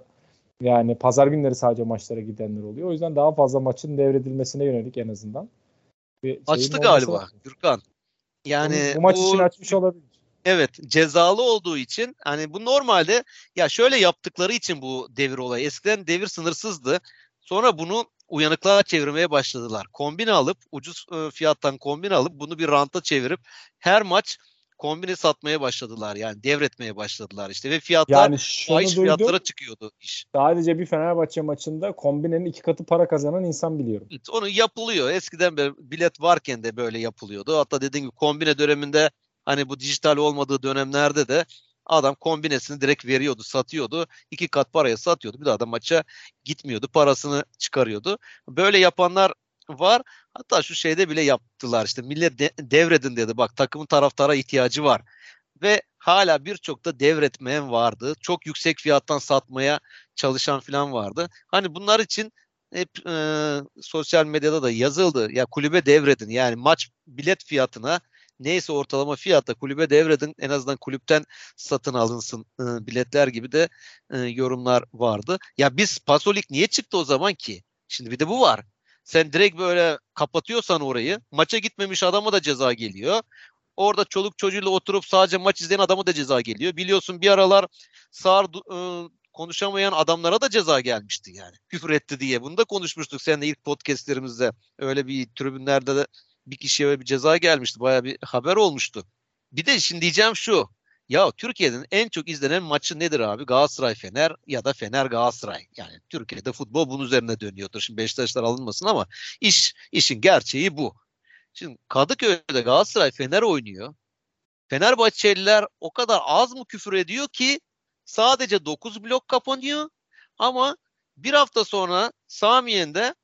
[SPEAKER 1] Yani pazar günleri sadece maçlara gidenler oluyor. O yüzden daha fazla maçın devredilmesine yönelik en azından.
[SPEAKER 2] Bir Açtı galiba Gürkan. Yani
[SPEAKER 1] bu, bu maç bu, için açmış olabilir.
[SPEAKER 2] Evet cezalı olduğu için hani bu normalde ya şöyle yaptıkları için bu devir olayı. Eskiden devir sınırsızdı. Sonra bunu uyanıklığa çevirmeye başladılar. Kombine alıp ucuz e, fiyattan kombine alıp bunu bir ranta çevirip her maç kombine satmaya başladılar. Yani devretmeye başladılar işte ve fiyatlar yani fahiş fiyatlara çıkıyordu iş.
[SPEAKER 1] Sadece bir Fenerbahçe maçında kombinenin iki katı para kazanan insan biliyorum.
[SPEAKER 2] Evet, onu yapılıyor. Eskiden beri bilet varken de böyle yapılıyordu. Hatta dediğim gibi kombine döneminde hani bu dijital olmadığı dönemlerde de Adam kombinesini direkt veriyordu, satıyordu. iki kat paraya satıyordu. Bir daha da maça gitmiyordu. Parasını çıkarıyordu. Böyle yapanlar var. Hatta şu şeyde bile yaptılar işte millet de, devredin dedi. Bak takımın taraftara ihtiyacı var. Ve hala birçok da devretmeyen vardı. Çok yüksek fiyattan satmaya çalışan falan vardı. Hani bunlar için hep e, sosyal medyada da yazıldı. Ya kulübe devredin. Yani maç bilet fiyatına neyse ortalama fiyatta kulübe devredin en azından kulüpten satın alınsın e, biletler gibi de e, yorumlar vardı. Ya biz Pasolik niye çıktı o zaman ki? Şimdi bir de bu var. Sen direkt böyle kapatıyorsan orayı maça gitmemiş adama da ceza geliyor. Orada çoluk çocuğuyla oturup sadece maç izleyen adama da ceza geliyor. Biliyorsun bir aralar sağır e, konuşamayan adamlara da ceza gelmişti yani. Küfür etti diye. Bunu da konuşmuştuk seninle ilk podcastlerimizde. Öyle bir tribünlerde de bir kişiye bir ceza gelmişti. Baya bir haber olmuştu. Bir de şimdi diyeceğim şu. Ya Türkiye'nin en çok izlenen maçı nedir abi? Galatasaray Fener ya da Fener Galatasaray. Yani Türkiye'de futbol bunun üzerine dönüyordur. Şimdi Beşiktaşlar alınmasın ama iş işin gerçeği bu. Şimdi Kadıköy'de Galatasaray Fener oynuyor. Fenerbahçeliler o kadar az mı küfür ediyor ki sadece 9 blok kapanıyor ama bir hafta sonra Samiyen'de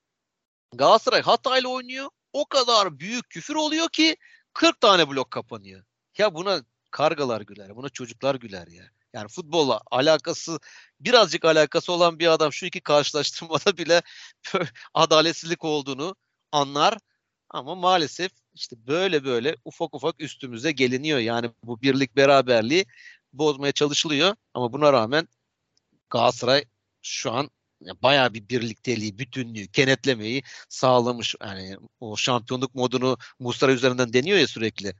[SPEAKER 2] Galatasaray Hatay'la oynuyor. O kadar büyük küfür oluyor ki 40 tane blok kapanıyor. Ya buna kargalar güler, buna çocuklar güler ya. Yani futbolla alakası birazcık alakası olan bir adam şu iki karşılaştırmada bile adaletsizlik olduğunu anlar. Ama maalesef işte böyle böyle ufak ufak üstümüze geliniyor. Yani bu birlik beraberliği bozmaya çalışılıyor. Ama buna rağmen Galatasaray şu an bayağı bir birlikteliği, bütünlüğü, kenetlemeyi sağlamış. Yani o şampiyonluk modunu Muslera üzerinden deniyor ya sürekli.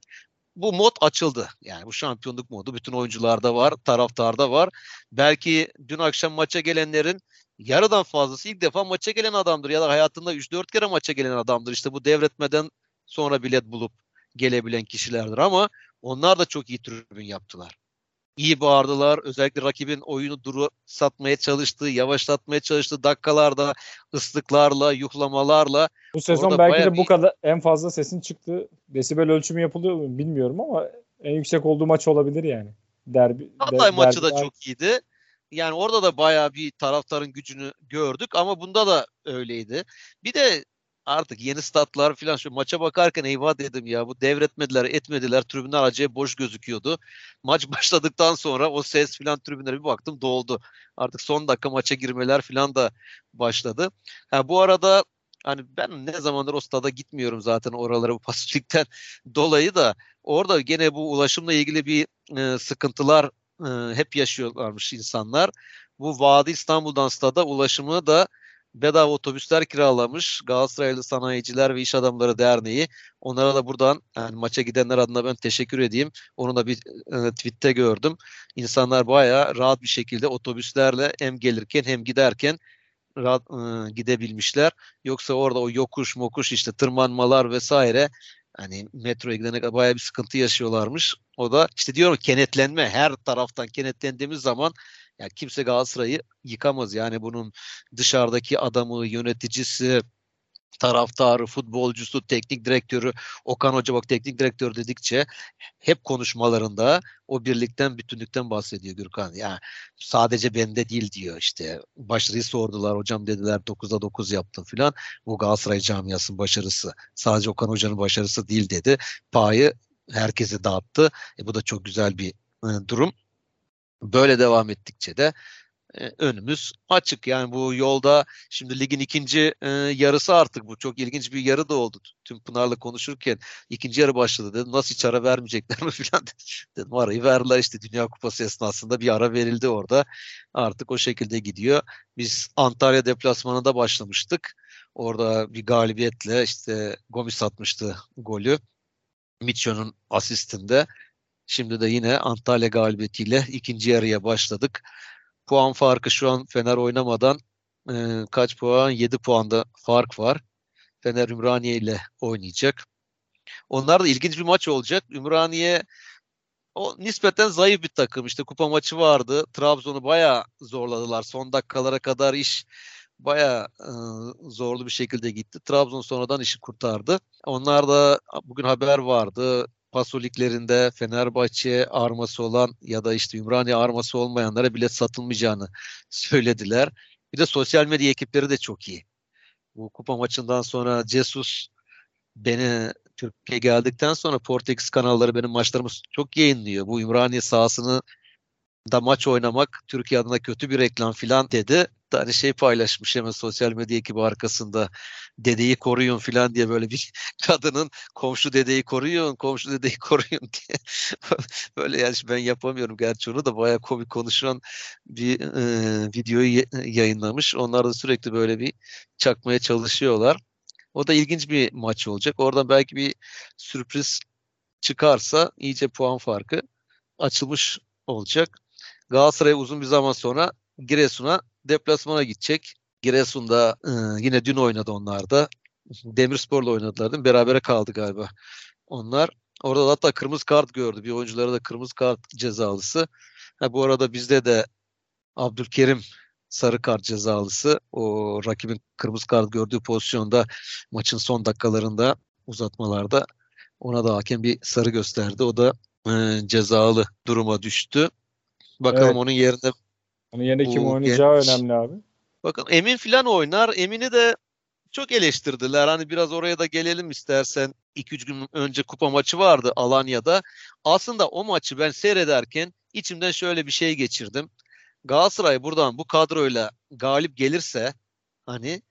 [SPEAKER 2] Bu mod açıldı. Yani bu şampiyonluk modu bütün oyuncularda var, taraftarda var. Belki dün akşam maça gelenlerin yarıdan fazlası ilk defa maça gelen adamdır ya da hayatında 3-4 kere maça gelen adamdır. İşte bu devretmeden sonra bilet bulup gelebilen kişilerdir ama onlar da çok iyi tribün yaptılar iyi bağırdılar. Özellikle rakibin oyunu duru satmaya çalıştığı, yavaşlatmaya çalıştığı dakikalarda ıslıklarla, yuhlamalarla.
[SPEAKER 1] Bu sezon belki de bu kadar en fazla sesin çıktı. Desibel ölçümü yapılıyor mu bilmiyorum ama en yüksek olduğu maç olabilir yani. Derbi,
[SPEAKER 2] Hatay de, maçı derbi, da çok iyiydi. Yani orada da bayağı bir taraftarın gücünü gördük ama bunda da öyleydi. Bir de artık yeni statlar falan şu maça bakarken eyvah dedim ya bu devretmediler etmediler tribünler acayip boş gözüküyordu. Maç başladıktan sonra o ses falan tribünlere bir baktım doldu. Artık son dakika maça girmeler falan da başladı. Ha, bu arada hani ben ne zamandır o stada gitmiyorum zaten oralara bu Pasifik'ten dolayı da orada gene bu ulaşımla ilgili bir e, sıkıntılar e, hep yaşıyorlarmış insanlar. Bu Vadi İstanbul'dan stada ulaşımı da bedava otobüsler kiralamış Galatasaraylı Sanayiciler ve İş Adamları Derneği. Onlara da buradan yani maça gidenler adına ben teşekkür edeyim. Onu da bir e, tweette gördüm. İnsanlar bayağı rahat bir şekilde otobüslerle hem gelirken hem giderken rahat e, gidebilmişler. Yoksa orada o yokuş mokuş işte tırmanmalar vesaire hani metroya gidene kadar bayağı bir sıkıntı yaşıyorlarmış. O da işte diyorum kenetlenme her taraftan kenetlendiğimiz zaman yani kimse Galatasaray'ı yıkamaz. Yani bunun dışarıdaki adamı, yöneticisi, taraftarı, futbolcusu, teknik direktörü, Okan Hoca bak teknik direktör dedikçe hep konuşmalarında o birlikten, bütünlükten bahsediyor Gürkan. Yani sadece bende değil diyor işte. Başarıyı sordular hocam dediler 9'da 9 yaptım filan. Bu Galatasaray camiasının başarısı. Sadece Okan Hoca'nın başarısı değil dedi. Payı herkese dağıttı. E, bu da çok güzel bir e, durum. Böyle devam ettikçe de e, önümüz açık. Yani bu yolda şimdi ligin ikinci e, yarısı artık bu. Çok ilginç bir yarı da oldu. Tüm Pınar'la konuşurken ikinci yarı başladı dedim. Nasıl hiç ara vermeyecekler mi filan dedim. Arayı verdiler işte Dünya Kupası esnasında bir ara verildi orada. Artık o şekilde gidiyor. Biz Antalya deplasmanında başlamıştık. Orada bir galibiyetle işte Gomis atmıştı golü. Mitcho'nun asistinde. Şimdi de yine Antalya galibiyetiyle ikinci yarıya başladık. Puan farkı şu an Fener oynamadan e, kaç puan? 7 puanda fark var. Fener Ümraniye ile oynayacak. Onlar da ilginç bir maç olacak. Ümraniye o nispeten zayıf bir takım. İşte kupa maçı vardı. Trabzon'u bayağı zorladılar. Son dakikalara kadar iş bayağı e, zorlu bir şekilde gitti. Trabzon sonradan işi kurtardı. Onlar da bugün haber vardı. Paso liglerinde Fenerbahçe arması olan ya da işte Ümraniye arması olmayanlara bilet satılmayacağını söylediler. Bir de sosyal medya ekipleri de çok iyi. Bu kupa maçından sonra Jesus beni Türkiye geldikten sonra Portekiz kanalları benim maçlarımı çok yayınlıyor. Bu Ümraniye sahasını da maç oynamak Türkiye adına kötü bir reklam filan dedi. Hani şey paylaşmış hemen sosyal medya ekibi arkasında dedeyi koruyun filan diye böyle bir kadının komşu dedeyi koruyun, komşu dedeyi koruyun diye böyle yani ben yapamıyorum gerçi onu da bayağı komik konuşan bir e, videoyu yayınlamış. Onlar da sürekli böyle bir çakmaya çalışıyorlar. O da ilginç bir maç olacak. Oradan belki bir sürpriz çıkarsa iyice puan farkı açılmış olacak. Galatasaray uzun bir zaman sonra Giresun'a deplasmana gidecek. Giresun'da e, yine dün oynadı onlar da. Demirspor'la oynadılar değil mi? Berabere kaldı galiba. Onlar orada da hatta kırmızı kart gördü. Bir oyunculara da kırmızı kart cezalısı. Ha, bu arada bizde de Abdülkerim sarı kart cezalısı. O rakibin kırmızı kart gördüğü pozisyonda maçın son dakikalarında uzatmalarda ona da hakem bir sarı gösterdi. O da e, cezalı duruma düştü. Bakalım evet. onun yerine
[SPEAKER 1] onun yerine kim oynayacağı genç. önemli abi.
[SPEAKER 2] Bakın Emin filan oynar. Emin'i de çok eleştirdiler. Hani biraz oraya da gelelim istersen. 2-3 gün önce kupa maçı vardı Alanya'da. Aslında o maçı ben seyrederken içimden şöyle bir şey geçirdim. Galatasaray buradan bu kadroyla galip gelirse hani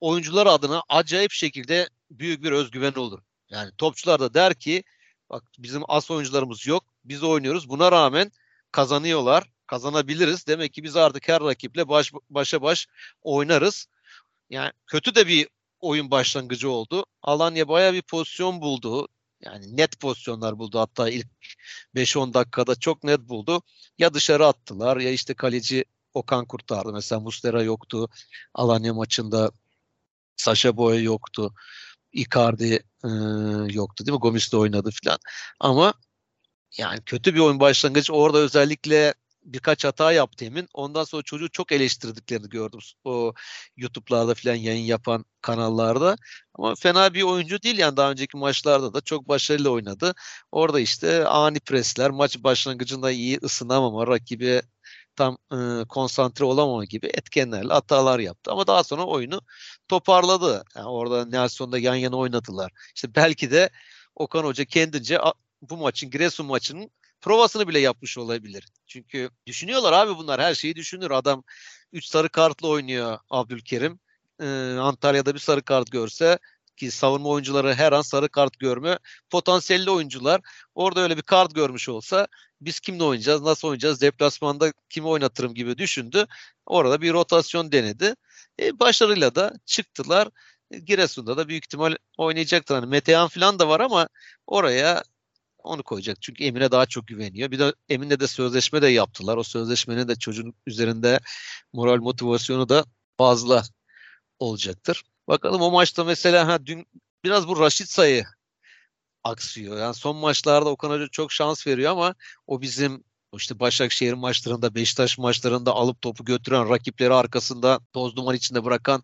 [SPEAKER 2] oyuncular adına acayip şekilde büyük bir özgüven olur. Yani topçular da der ki bak bizim as oyuncularımız yok. Biz oynuyoruz. Buna rağmen kazanıyorlar. Kazanabiliriz. Demek ki biz artık her rakiple baş başa baş oynarız. Yani kötü de bir oyun başlangıcı oldu. Alanya baya bir pozisyon buldu. Yani net pozisyonlar buldu. Hatta ilk 5-10 dakikada çok net buldu. Ya dışarı attılar ya işte kaleci Okan kurtardı. Mesela Mustera yoktu. Alanya maçında Sasha Boy yoktu. Icardi e, yoktu değil mi? Gomis de oynadı filan. Ama yani kötü bir oyun başlangıcı. Orada özellikle birkaç hata yaptı Emin. Ondan sonra çocuğu çok eleştirdiklerini gördüm. O YouTube'larda falan yayın yapan kanallarda. Ama fena bir oyuncu değil yani daha önceki maçlarda da çok başarılı oynadı. Orada işte ani presler, maç başlangıcında iyi ısınamama, rakibi tam e, konsantre olamama gibi etkenlerle hatalar yaptı. Ama daha sonra oyunu toparladı. Yani orada Nelson'da yan yana oynadılar. İşte belki de Okan Hoca kendince bu maçın Giresun maçının provasını bile yapmış olabilir. Çünkü düşünüyorlar abi bunlar her şeyi düşünür. Adam 3 sarı kartla oynuyor Abdülkerim. Ee, Antalya'da bir sarı kart görse ki savunma oyuncuları her an sarı kart görme potansiyelli oyuncular orada öyle bir kart görmüş olsa biz kimle oynayacağız nasıl oynayacağız deplasmanda kimi oynatırım gibi düşündü. Orada bir rotasyon denedi. E, başarıyla da çıktılar. E, Giresun'da da büyük ihtimal oynayacaktır. Hani Metehan falan da var ama oraya onu koyacak. Çünkü Emin'e daha çok güveniyor. Bir de Emin'le de sözleşme de yaptılar. O sözleşmenin de çocuğun üzerinde moral motivasyonu da fazla olacaktır. Bakalım o maçta mesela ha dün biraz bu Raşit sayı aksıyor. Yani son maçlarda Okan Hoca çok şans veriyor ama o bizim işte Başakşehir maçlarında, Beşiktaş maçlarında alıp topu götüren rakipleri arkasında toz duman içinde bırakan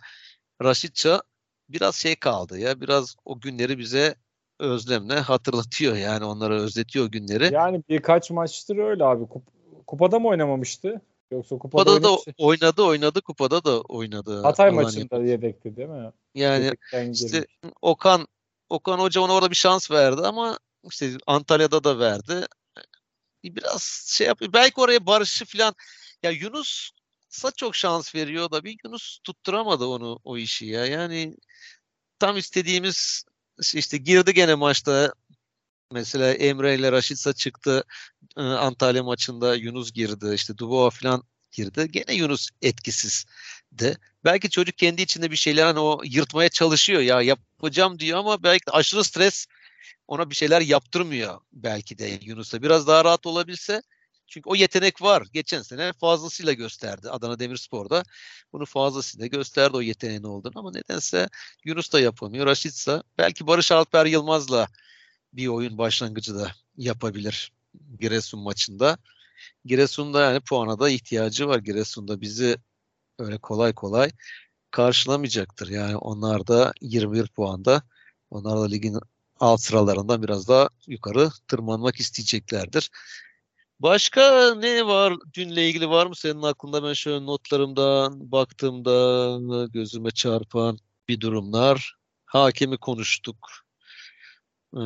[SPEAKER 2] Raşitça biraz şey kaldı ya. Biraz o günleri bize özlemle hatırlatıyor yani onları özletiyor günleri.
[SPEAKER 1] Yani birkaç maçtır öyle abi. Kup- kupada mı oynamamıştı? Yoksa kupada,
[SPEAKER 2] kupada da oynadı oynadı kupada da oynadı.
[SPEAKER 1] Hatay Alanya. maçında yedekti değil mi?
[SPEAKER 2] Yani Yedekten işte girmiş. Okan Okan Hoca ona orada bir şans verdi ama işte Antalya'da da verdi. Biraz şey yapıyor. Belki oraya Barış'ı falan ya Yunus sa çok şans veriyor da bir Yunus tutturamadı onu o işi ya. Yani tam istediğimiz işte girdi gene maçta mesela Emre ile Raşitsa çıktı Antalya maçında Yunus girdi işte Dubois falan girdi. Gene Yunus etkisizdi. Belki çocuk kendi içinde bir şeyler hani o yırtmaya çalışıyor ya yapacağım diyor ama belki aşırı stres ona bir şeyler yaptırmıyor belki de Yunus'a. Biraz daha rahat olabilse çünkü o yetenek var. Geçen sene fazlasıyla gösterdi Adana Demirspor'da. Bunu fazlasıyla gösterdi o yeteneğin olduğunu ama nedense Yunus da yapamıyor. Raşitsa belki Barış Alper Yılmaz'la bir oyun başlangıcı da yapabilir Giresun maçında. Giresun'da yani puana da ihtiyacı var. Giresun'da bizi öyle kolay kolay karşılamayacaktır. Yani onlar da 21 puanda. Onlar da ligin alt sıralarından biraz daha yukarı tırmanmak isteyeceklerdir. Başka ne var dünle ilgili var mı senin aklında ben şöyle notlarımdan baktığımda gözüme çarpan bir durumlar. Hakemi konuştuk. Ee,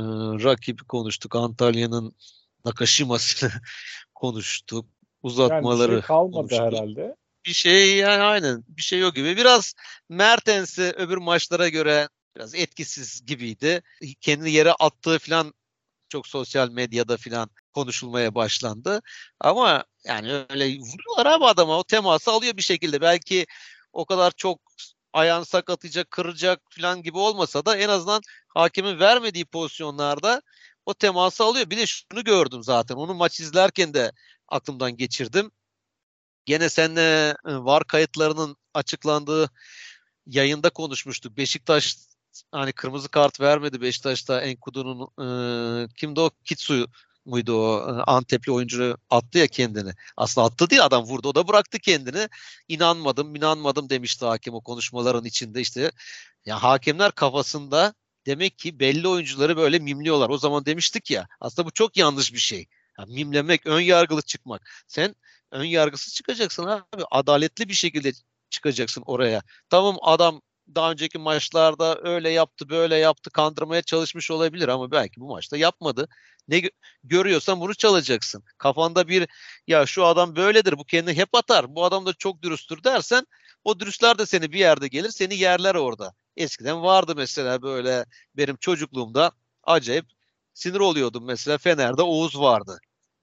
[SPEAKER 2] rakibi konuştuk. Antalya'nın Nakashimas'ını konuştuk. Uzatmaları yani bir şey
[SPEAKER 1] kalmadı konuştuk. herhalde.
[SPEAKER 2] Bir şey yani aynen bir şey yok gibi. Biraz Mertens'i öbür maçlara göre biraz etkisiz gibiydi. Kendini yere attığı falan çok sosyal medyada falan konuşulmaya başlandı. Ama yani öyle vuruyorlar abi adama o teması alıyor bir şekilde. Belki o kadar çok ayağını sakatlayacak, kıracak falan gibi olmasa da en azından hakemin vermediği pozisyonlarda o teması alıyor. Bir de şunu gördüm zaten. Onu maç izlerken de aklımdan geçirdim. Gene seninle e, var kayıtlarının açıklandığı yayında konuşmuştuk. Beşiktaş hani kırmızı kart vermedi Beşiktaş'ta Enkudu'nun e, kimdi o Kitsu muydu o e, Antepli oyuncu attı ya kendini. Aslında attı değil adam vurdu. O da bıraktı kendini. İnanmadım, inanmadım demişti hakem o konuşmaların içinde işte. Ya hakemler kafasında demek ki belli oyuncuları böyle mimliyorlar. O zaman demiştik ya aslında bu çok yanlış bir şey. Ya mimlemek, ön yargılı çıkmak. Sen ön yargısız çıkacaksın abi. Adaletli bir şekilde çıkacaksın oraya. Tamam adam daha önceki maçlarda öyle yaptı, böyle yaptı, kandırmaya çalışmış olabilir ama belki bu maçta yapmadı. Ne görüyorsan bunu çalacaksın. Kafanda bir ya şu adam böyledir, bu kendini hep atar, bu adam da çok dürüsttür dersen o dürüstler de seni bir yerde gelir, seni yerler orada. Eskiden vardı mesela böyle benim çocukluğumda acayip sinir oluyordum mesela Fener'de Oğuz vardı.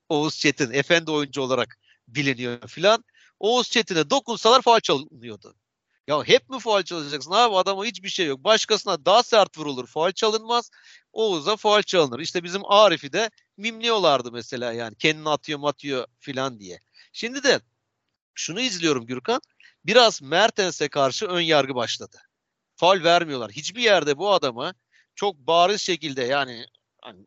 [SPEAKER 2] Oğuz Çetin efendi oyuncu olarak biliniyor filan. Oğuz Çetin'e dokunsalar faal çalınıyordu. Ya hep mi faal çalacaksın abi adama hiçbir şey yok. Başkasına daha sert vurulur faal çalınmaz. Oğuz'a faal çalınır. İşte bizim Arif'i de mimliyorlardı mesela yani kendini atıyor atıyor filan diye. Şimdi de şunu izliyorum Gürkan. Biraz Mertens'e karşı ön yargı başladı. Faal vermiyorlar. Hiçbir yerde bu adama çok bariz şekilde yani hani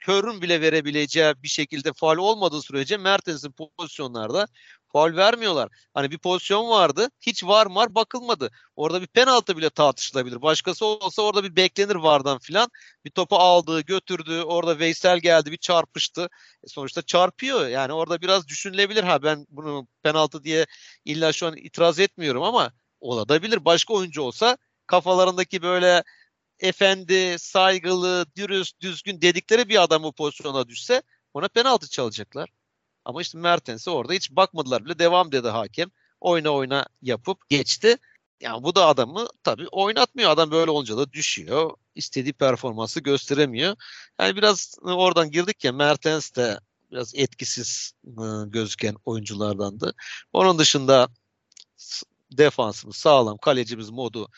[SPEAKER 2] körün bile verebileceği bir şekilde faal olmadığı sürece Mertens'in pozisyonlarda faul vermiyorlar. Hani bir pozisyon vardı. Hiç var var bakılmadı. Orada bir penaltı bile tartışılabilir. Başkası olsa orada bir beklenir vardan filan. Bir topu aldı, götürdü. Orada Veysel geldi, bir çarpıştı. E sonuçta çarpıyor. Yani orada biraz düşünülebilir. Ha ben bunu penaltı diye illa şu an itiraz etmiyorum ama olabilir. Başka oyuncu olsa kafalarındaki böyle efendi, saygılı, dürüst, düzgün dedikleri bir adam bu pozisyona düşse ona penaltı çalacaklar. Ama işte Mertens'e orada hiç bakmadılar bile devam dedi hakem. Oyna oyna yapıp geçti. Yani bu da adamı tabii oynatmıyor. Adam böyle olunca da düşüyor. İstediği performansı gösteremiyor. Yani biraz oradan girdik ya Mertens de biraz etkisiz ıı, gözüken oyunculardandı. Onun dışında defansımız sağlam, kalecimiz modu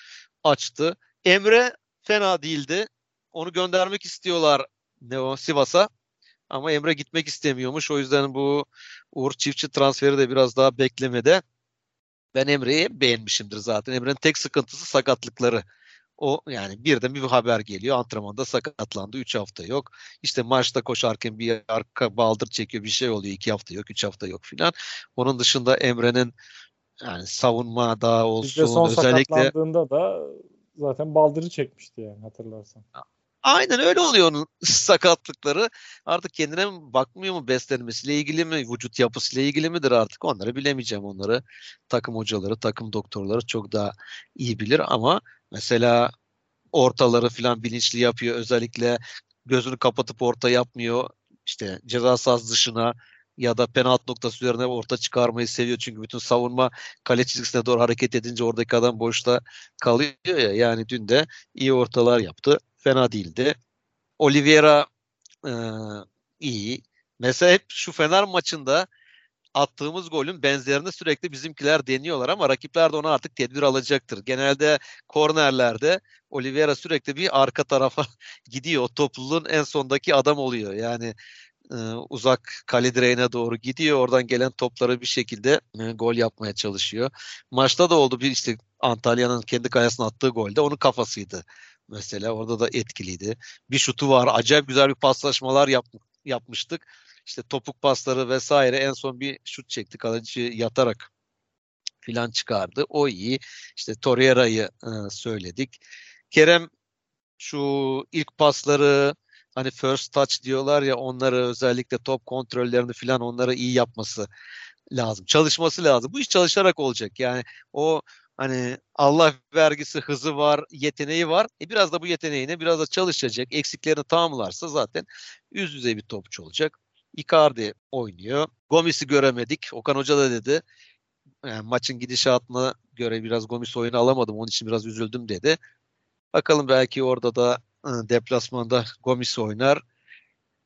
[SPEAKER 2] açtı. Emre fena değildi. Onu göndermek istiyorlar Sivas'a. Ama Emre gitmek istemiyormuş. O yüzden bu Uğur Çiftçi transferi de biraz daha beklemede. Ben Emre'yi beğenmişimdir zaten. Emre'nin tek sıkıntısı sakatlıkları. O yani birden bir haber geliyor. Antrenmanda sakatlandı. 3 hafta yok. İşte maçta koşarken bir arka baldır çekiyor. Bir şey oluyor. 2 hafta yok. 3 hafta yok filan. Onun dışında Emre'nin yani savunma daha olsun. İşte
[SPEAKER 1] son özellikle sakatlandığında da zaten baldırı çekmişti yani hatırlarsan.
[SPEAKER 2] Aynen öyle oluyor onun sakatlıkları. Artık kendine bakmıyor mu beslenmesiyle ilgili mi, vücut yapısıyla ilgili midir artık onları bilemeyeceğim onları. Takım hocaları, takım doktorları çok daha iyi bilir ama mesela ortaları falan bilinçli yapıyor. Özellikle gözünü kapatıp orta yapmıyor. İşte ceza sahası dışına ya da penaltı noktası üzerine orta çıkarmayı seviyor. Çünkü bütün savunma kale çizgisine doğru hareket edince oradaki adam boşta kalıyor ya. Yani dün de iyi ortalar yaptı fena değildi. Oliveira e, iyi. Mesela hep şu Fener maçında attığımız golün benzerini sürekli bizimkiler deniyorlar ama rakipler de ona artık tedbir alacaktır. Genelde kornerlerde Oliveira sürekli bir arka tarafa gidiyor. O topluluğun en sondaki adam oluyor. Yani e, uzak kale direğine doğru gidiyor. Oradan gelen topları bir şekilde e, gol yapmaya çalışıyor. Maçta da oldu bir işte Antalya'nın kendi kayasına attığı golde onun kafasıydı mesela orada da etkiliydi. Bir şutu var. Acayip güzel bir paslaşmalar yap, yapmıştık. İşte topuk pasları vesaire en son bir şut çekti. Kaleci yatarak filan çıkardı. O iyi. İşte Torreira'yı e, söyledik. Kerem şu ilk pasları hani first touch diyorlar ya onları özellikle top kontrollerini filan onları iyi yapması lazım. Çalışması lazım. Bu iş çalışarak olacak. Yani o Hani Allah vergisi hızı var, yeteneği var. E biraz da bu yeteneğine biraz da çalışacak. Eksiklerini tamamlarsa zaten yüz yüze bir topçu olacak. Icardi oynuyor. Gomis'i göremedik. Okan Hoca da dedi. Yani maçın gidişatına göre biraz Gomis oyunu alamadım. Onun için biraz üzüldüm dedi. Bakalım belki orada da ıı, deplasmanda Gomis oynar.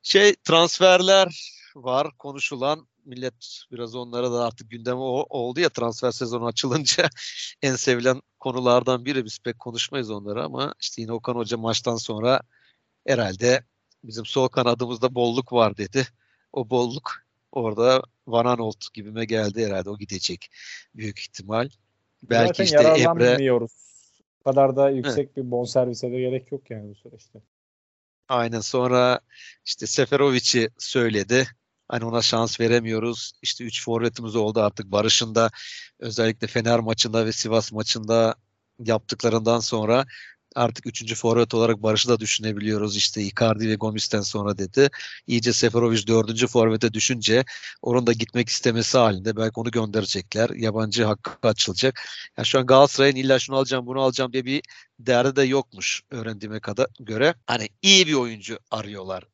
[SPEAKER 2] Şey transferler var konuşulan millet biraz onlara da artık gündeme oldu ya transfer sezonu açılınca en sevilen konulardan biri. Biz pek konuşmayız onları ama işte yine Okan Hoca maçtan sonra herhalde bizim sol kanadımızda bolluk var dedi. O bolluk orada Van Anolt gibime geldi herhalde o gidecek büyük ihtimal.
[SPEAKER 1] Belki Zaten işte Emre o kadar da yüksek evet. bir bonservise de gerek yok yani bu süreçte.
[SPEAKER 2] Aynen sonra işte Seferovic'i söyledi. Hani ona şans veremiyoruz. İşte 3 forvetimiz oldu artık Barış'ın da özellikle Fener maçında ve Sivas maçında yaptıklarından sonra Artık üçüncü forvet olarak Barış'ı da düşünebiliyoruz. İşte Icardi ve Gomis'ten sonra dedi. İyice Seferovic dördüncü forvete düşünce onun da gitmek istemesi halinde belki onu gönderecekler. Yabancı hakkı açılacak. Yani şu an Galatasaray'ın illa şunu alacağım bunu alacağım diye bir derdi de yokmuş öğrendiğime kadar göre. Hani iyi bir oyuncu arıyorlar.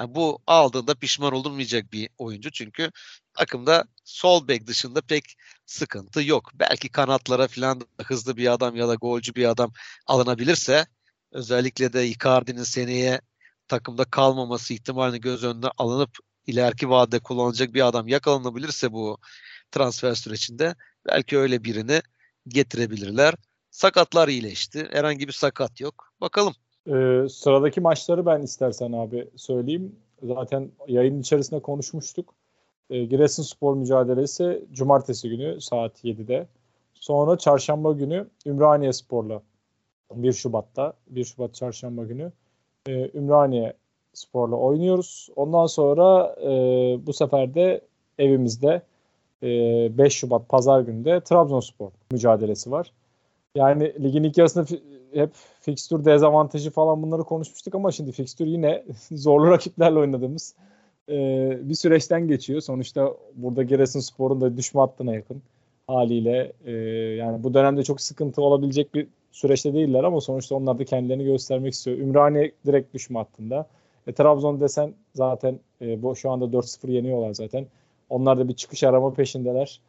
[SPEAKER 2] Yani bu aldığında pişman olunmayacak bir oyuncu çünkü takımda sol bek dışında pek sıkıntı yok. Belki kanatlara falan hızlı bir adam ya da golcü bir adam alınabilirse özellikle de Icardi'nin seneye takımda kalmaması ihtimalini göz önüne alınıp ileriki vadede kullanılacak bir adam yakalanabilirse bu transfer sürecinde belki öyle birini getirebilirler. Sakatlar iyileşti. Herhangi bir sakat yok. Bakalım.
[SPEAKER 1] Ee, sıradaki maçları ben istersen abi söyleyeyim. Zaten yayın içerisinde konuşmuştuk. Ee, Giresunspor mücadelesi cumartesi günü saat 7'de. Sonra çarşamba günü Ümraniye Spor'la 1 Şubat'ta 1 Şubat çarşamba günü e, Ümraniye Spor'la oynuyoruz. Ondan sonra e, bu sefer de evimizde e, 5 Şubat Pazar günü de Trabzonspor mücadelesi var. Yani ligin ilk yarısında hep fikstür dezavantajı falan bunları konuşmuştuk ama şimdi fikstür yine zorlu rakiplerle oynadığımız e, bir süreçten geçiyor. Sonuçta burada Giresunspor'un da düşme hattına yakın haliyle e, yani bu dönemde çok sıkıntı olabilecek bir süreçte değiller ama sonuçta onlar da kendilerini göstermek istiyor. Ümraniye direkt düşme hattında. E, Trabzon desen zaten e, bu şu anda 4-0 yeniyorlar zaten. Onlar da bir çıkış arama peşindeler.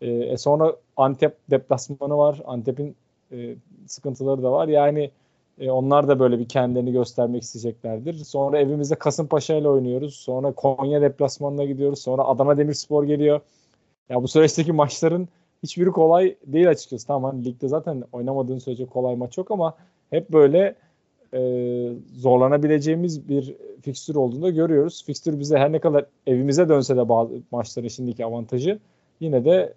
[SPEAKER 1] E, e sonra Antep deplasmanı var. Antep'in e, sıkıntıları da var. Yani e, onlar da böyle bir kendilerini göstermek isteyeceklerdir. Sonra evimizde Kasımpaşa ile oynuyoruz. Sonra Konya deplasmanına gidiyoruz. Sonra Adana Demirspor geliyor. Ya bu süreçteki maçların hiçbiri kolay değil açıkçası. Tamam hani ligde zaten oynamadığın sürece kolay maç yok ama hep böyle e, zorlanabileceğimiz bir fikstür olduğunu görüyoruz. Fikstür bize her ne kadar evimize dönse de bazı maçların şimdiki avantajı yine de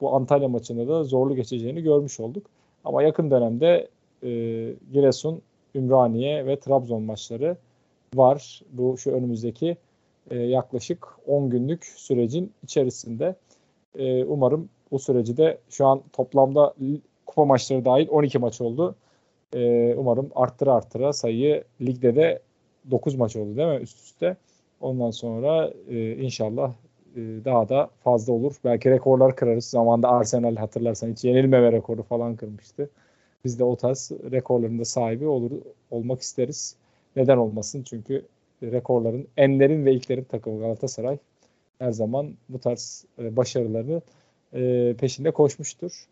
[SPEAKER 1] bu Antalya maçında da zorlu geçeceğini görmüş olduk. Ama yakın dönemde e, Giresun, Ümraniye ve Trabzon maçları var. Bu şu önümüzdeki e, yaklaşık 10 günlük sürecin içerisinde. E, umarım bu süreci de şu an toplamda kupa maçları dahil 12 maç oldu. E, umarım arttıra arttıra sayıyı ligde de 9 maç oldu değil mi üst üste. Ondan sonra e, inşallah daha da fazla olur. Belki rekorlar kırarız. Zamanında Arsenal hatırlarsan hiç yenilmeme rekoru falan kırmıştı. Biz de o tarz rekorların da sahibi olur olmak isteriz. Neden olmasın? Çünkü rekorların enlerin ve ilklerin takımı Galatasaray her zaman bu tarz e, başarılarını e, peşinde koşmuştur.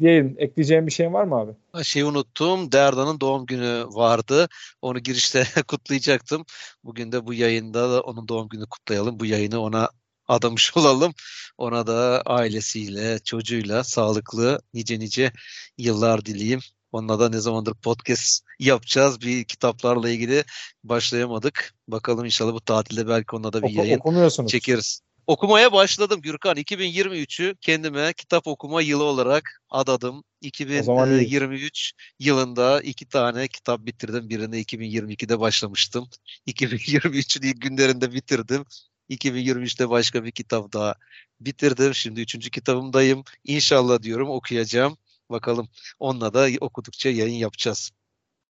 [SPEAKER 1] Diyelim ekleyeceğim bir şey var mı abi?
[SPEAKER 2] Şeyi unuttum. Derda'nın doğum günü vardı. Onu girişte kutlayacaktım. Bugün de bu yayında da onun doğum günü kutlayalım. Bu yayını ona adamış olalım. Ona da ailesiyle, çocuğuyla sağlıklı nice nice yıllar dileyim. Onunla da ne zamandır podcast yapacağız. Bir kitaplarla ilgili başlayamadık. Bakalım inşallah bu tatilde belki onunla da bir Oku, yayın çekeriz. Okumaya başladım Gürkan. 2023'ü kendime kitap okuma yılı olarak adadım. 2023 yılında iki tane kitap bitirdim. Birini 2022'de başlamıştım. 2023'ün ilk günlerinde bitirdim. 2023'te başka bir kitap daha bitirdim. Şimdi üçüncü kitabımdayım. İnşallah diyorum okuyacağım. Bakalım onunla da okudukça yayın yapacağız.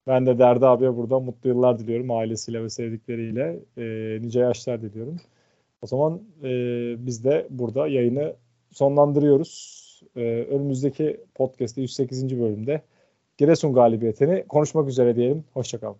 [SPEAKER 1] Ben de Derdi abiye burada mutlu yıllar diliyorum ailesiyle ve sevdikleriyle. E, nice yaşlar diliyorum. O zaman e, biz de burada yayını sonlandırıyoruz. E, önümüzdeki podcast'te 108. bölümde Giresun galibiyetini konuşmak üzere diyelim. Hoşçakalın.